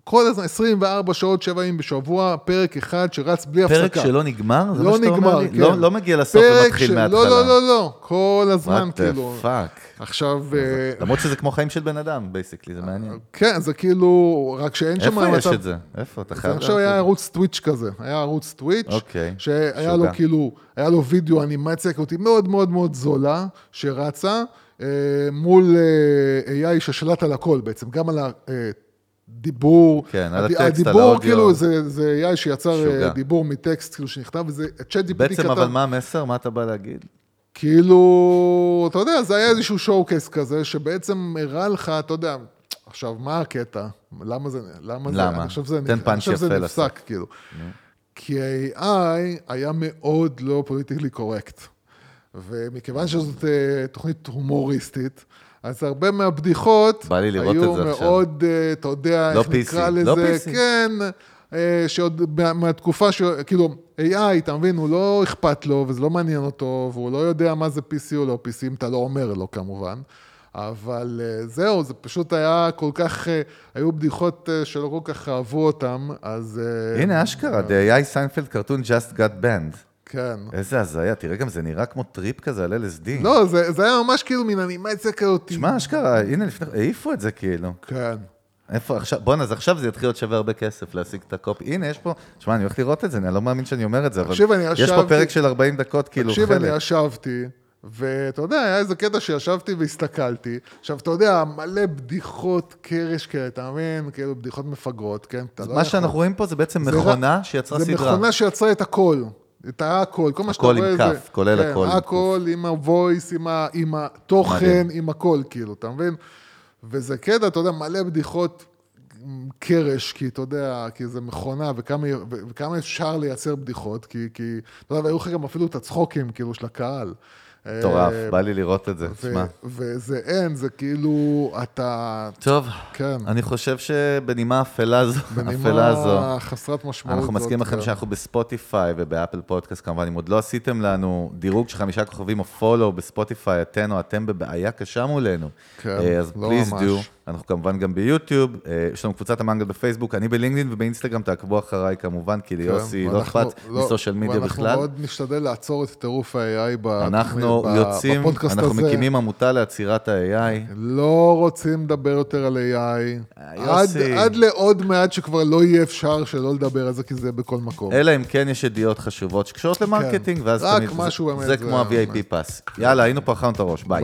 כל הזמן, 24 שעות, 7 ימים בשבוע, פרק אחד שרץ בלי הפסקה. פרק שלא נגמר? זה לא מה שאתה אומר נגמר, לי? כן. לא, לא מגיע לסוף פרק ומתחיל של- מההתחלה. לא, לא, לא, לא, כל הזמן, What כאילו. the fuck? עכשיו, אה, למרות שזה כמו חיים של בן אדם, basically, זה מעניין. כן, זה כאילו, רק שאין שם איפה יש את זה? איפה? אתה חייב עכשיו היה. ערוץ טוויץ' כזה, היה ערוץ טוויץ', אוקיי, שהיה לו. כאילו, היה לו וידאו אנימציה כזאת מאוד מאוד מאוד זולה, שרצה אה, מול אה, AI ששלט על הכל בעצם, גם על הדיבור. כן, על הטקסט, על הדיבור, האודיו. כאילו, זה, זה AI שיצר אה, משוגע. דיבור מטקסט, כאילו, שנכתב, וזה צ'אט GPT כתב. בעצם, אבל מה המסר? מה אתה בא להגיד? כאילו, אתה יודע, זה היה איזשהו שואו-קייס כזה, שבעצם הראה לך, אתה יודע, עכשיו, מה הקטע? למה זה, למה זה, למה? אני חושב שזה, תן פאנץ' יפה נפסק, כאילו. כי AI היה מאוד לא פוליטיקלי קורקט. ומכיוון שזאת אה, תוכנית הומוריסטית, אז הרבה מהבדיחות בא לי לראות היו את זה עכשיו. מאוד, אה, אתה יודע, לא איך נקרא PC, לזה, לא PC. כן, אה, שעוד מה- מהתקופה, ש... כאילו, AI, אתה מבין, הוא לא אכפת לו, וזה לא מעניין אותו, והוא לא יודע מה זה PC או לא PC, אם אתה לא אומר לו כמובן. אבל אה, זהו, זה פשוט היה כל כך, היו בדיחות שלא כל כך אהבו אותם, אז... הנה, אשכרה, The AI Seinfeld Cartoon Just Got Banned. כן. איזה הזיה, תראה גם זה נראה כמו טריפ כזה על LSD. לא, זה, זה היה ממש כאילו מין אנימציה כזאת. שמע, אשכרה, הנה, לפני, העיפו את זה כאילו. כן. איפה עכשיו, בואנה, אז עכשיו זה יתחיל להיות שווה הרבה כסף להשיג את ה copy. הנה, יש פה, שמע, אני הולך לראות את זה, אני לא מאמין שאני אומר את זה, אבל תקשיב, אני יש פה פרק של 40 דקות, כאילו, תקשיב, חלק. אני ישבתי, ואתה יודע, היה איזה קטע שישבתי והסתכלתי. עכשיו, אתה יודע, מלא בדיחות קרש כאלה, אתה מבין? כאילו, בדיחות מפגרות, כן? לא מה יכול- שאנחנו רואים פה זה בעצם זה מכונה שיצרה זה סדרה. מכונה שיצרה את הכל. את הכל, כל מה שאתה הכל רואה עם זה... כף, כולל כן, הכל עם הכל עם ה-voice, עם, ה, עם התוכן, מדהים. עם הכל, כאילו, אתה מבין? וזה קטע, אתה יודע, מלא בדיחות קרש, כי אתה יודע, כי זה מכונה, וכמה, וכמה אפשר לייצר בדיחות, כי, כי, אתה יודע, והיו לך גם אפילו את הצחוקים, כאילו, של הקהל. מטורף, אה, בא לי לראות את זה, תשמע. וזה אין, זה כאילו, אתה... טוב, כן. אני חושב שבנימה אפלה זו, בנימה זו, חסרת משמעות. אנחנו מזכירים זאת, לכם כן. שאנחנו בספוטיפיי ובאפל פודקאסט כמובן, אם עוד לא עשיתם לנו דירוג של חמישה כוכבים או follow בספוטיפיי, אתן או אתם בבעיה קשה מולנו. כן, אה, אז לא please ממש. do, אנחנו כמובן גם ביוטיוב, אה, יש לנו קבוצת המנגל בפייסבוק, אני בלינקדאין ובאינסטגרם, תעקבו אחריי כמובן, כי ליוסי כן, לא ואנחנו- אכפת מ social media ואנחנו בכלל. מאוד נשתדל לעצור את טירוף ה-AI ב- אנחנו ב- יוצאים, בפודקאסט אנחנו הזה. מקימים עמותה לעצירת ה-AI. לא רוצים לדבר יותר על AI. אה, עד, יוסי. עד לעוד מעט שכבר לא יהיה אפשר שלא לדבר על זה, כי זה בכל מקום. אלא אם כן יש ידיעות חשובות שקשורות ל marketing, ואז תמיד... זה- כמו ה-VIP. pass. יאללה, היינו אכלנו את הראש. ביי.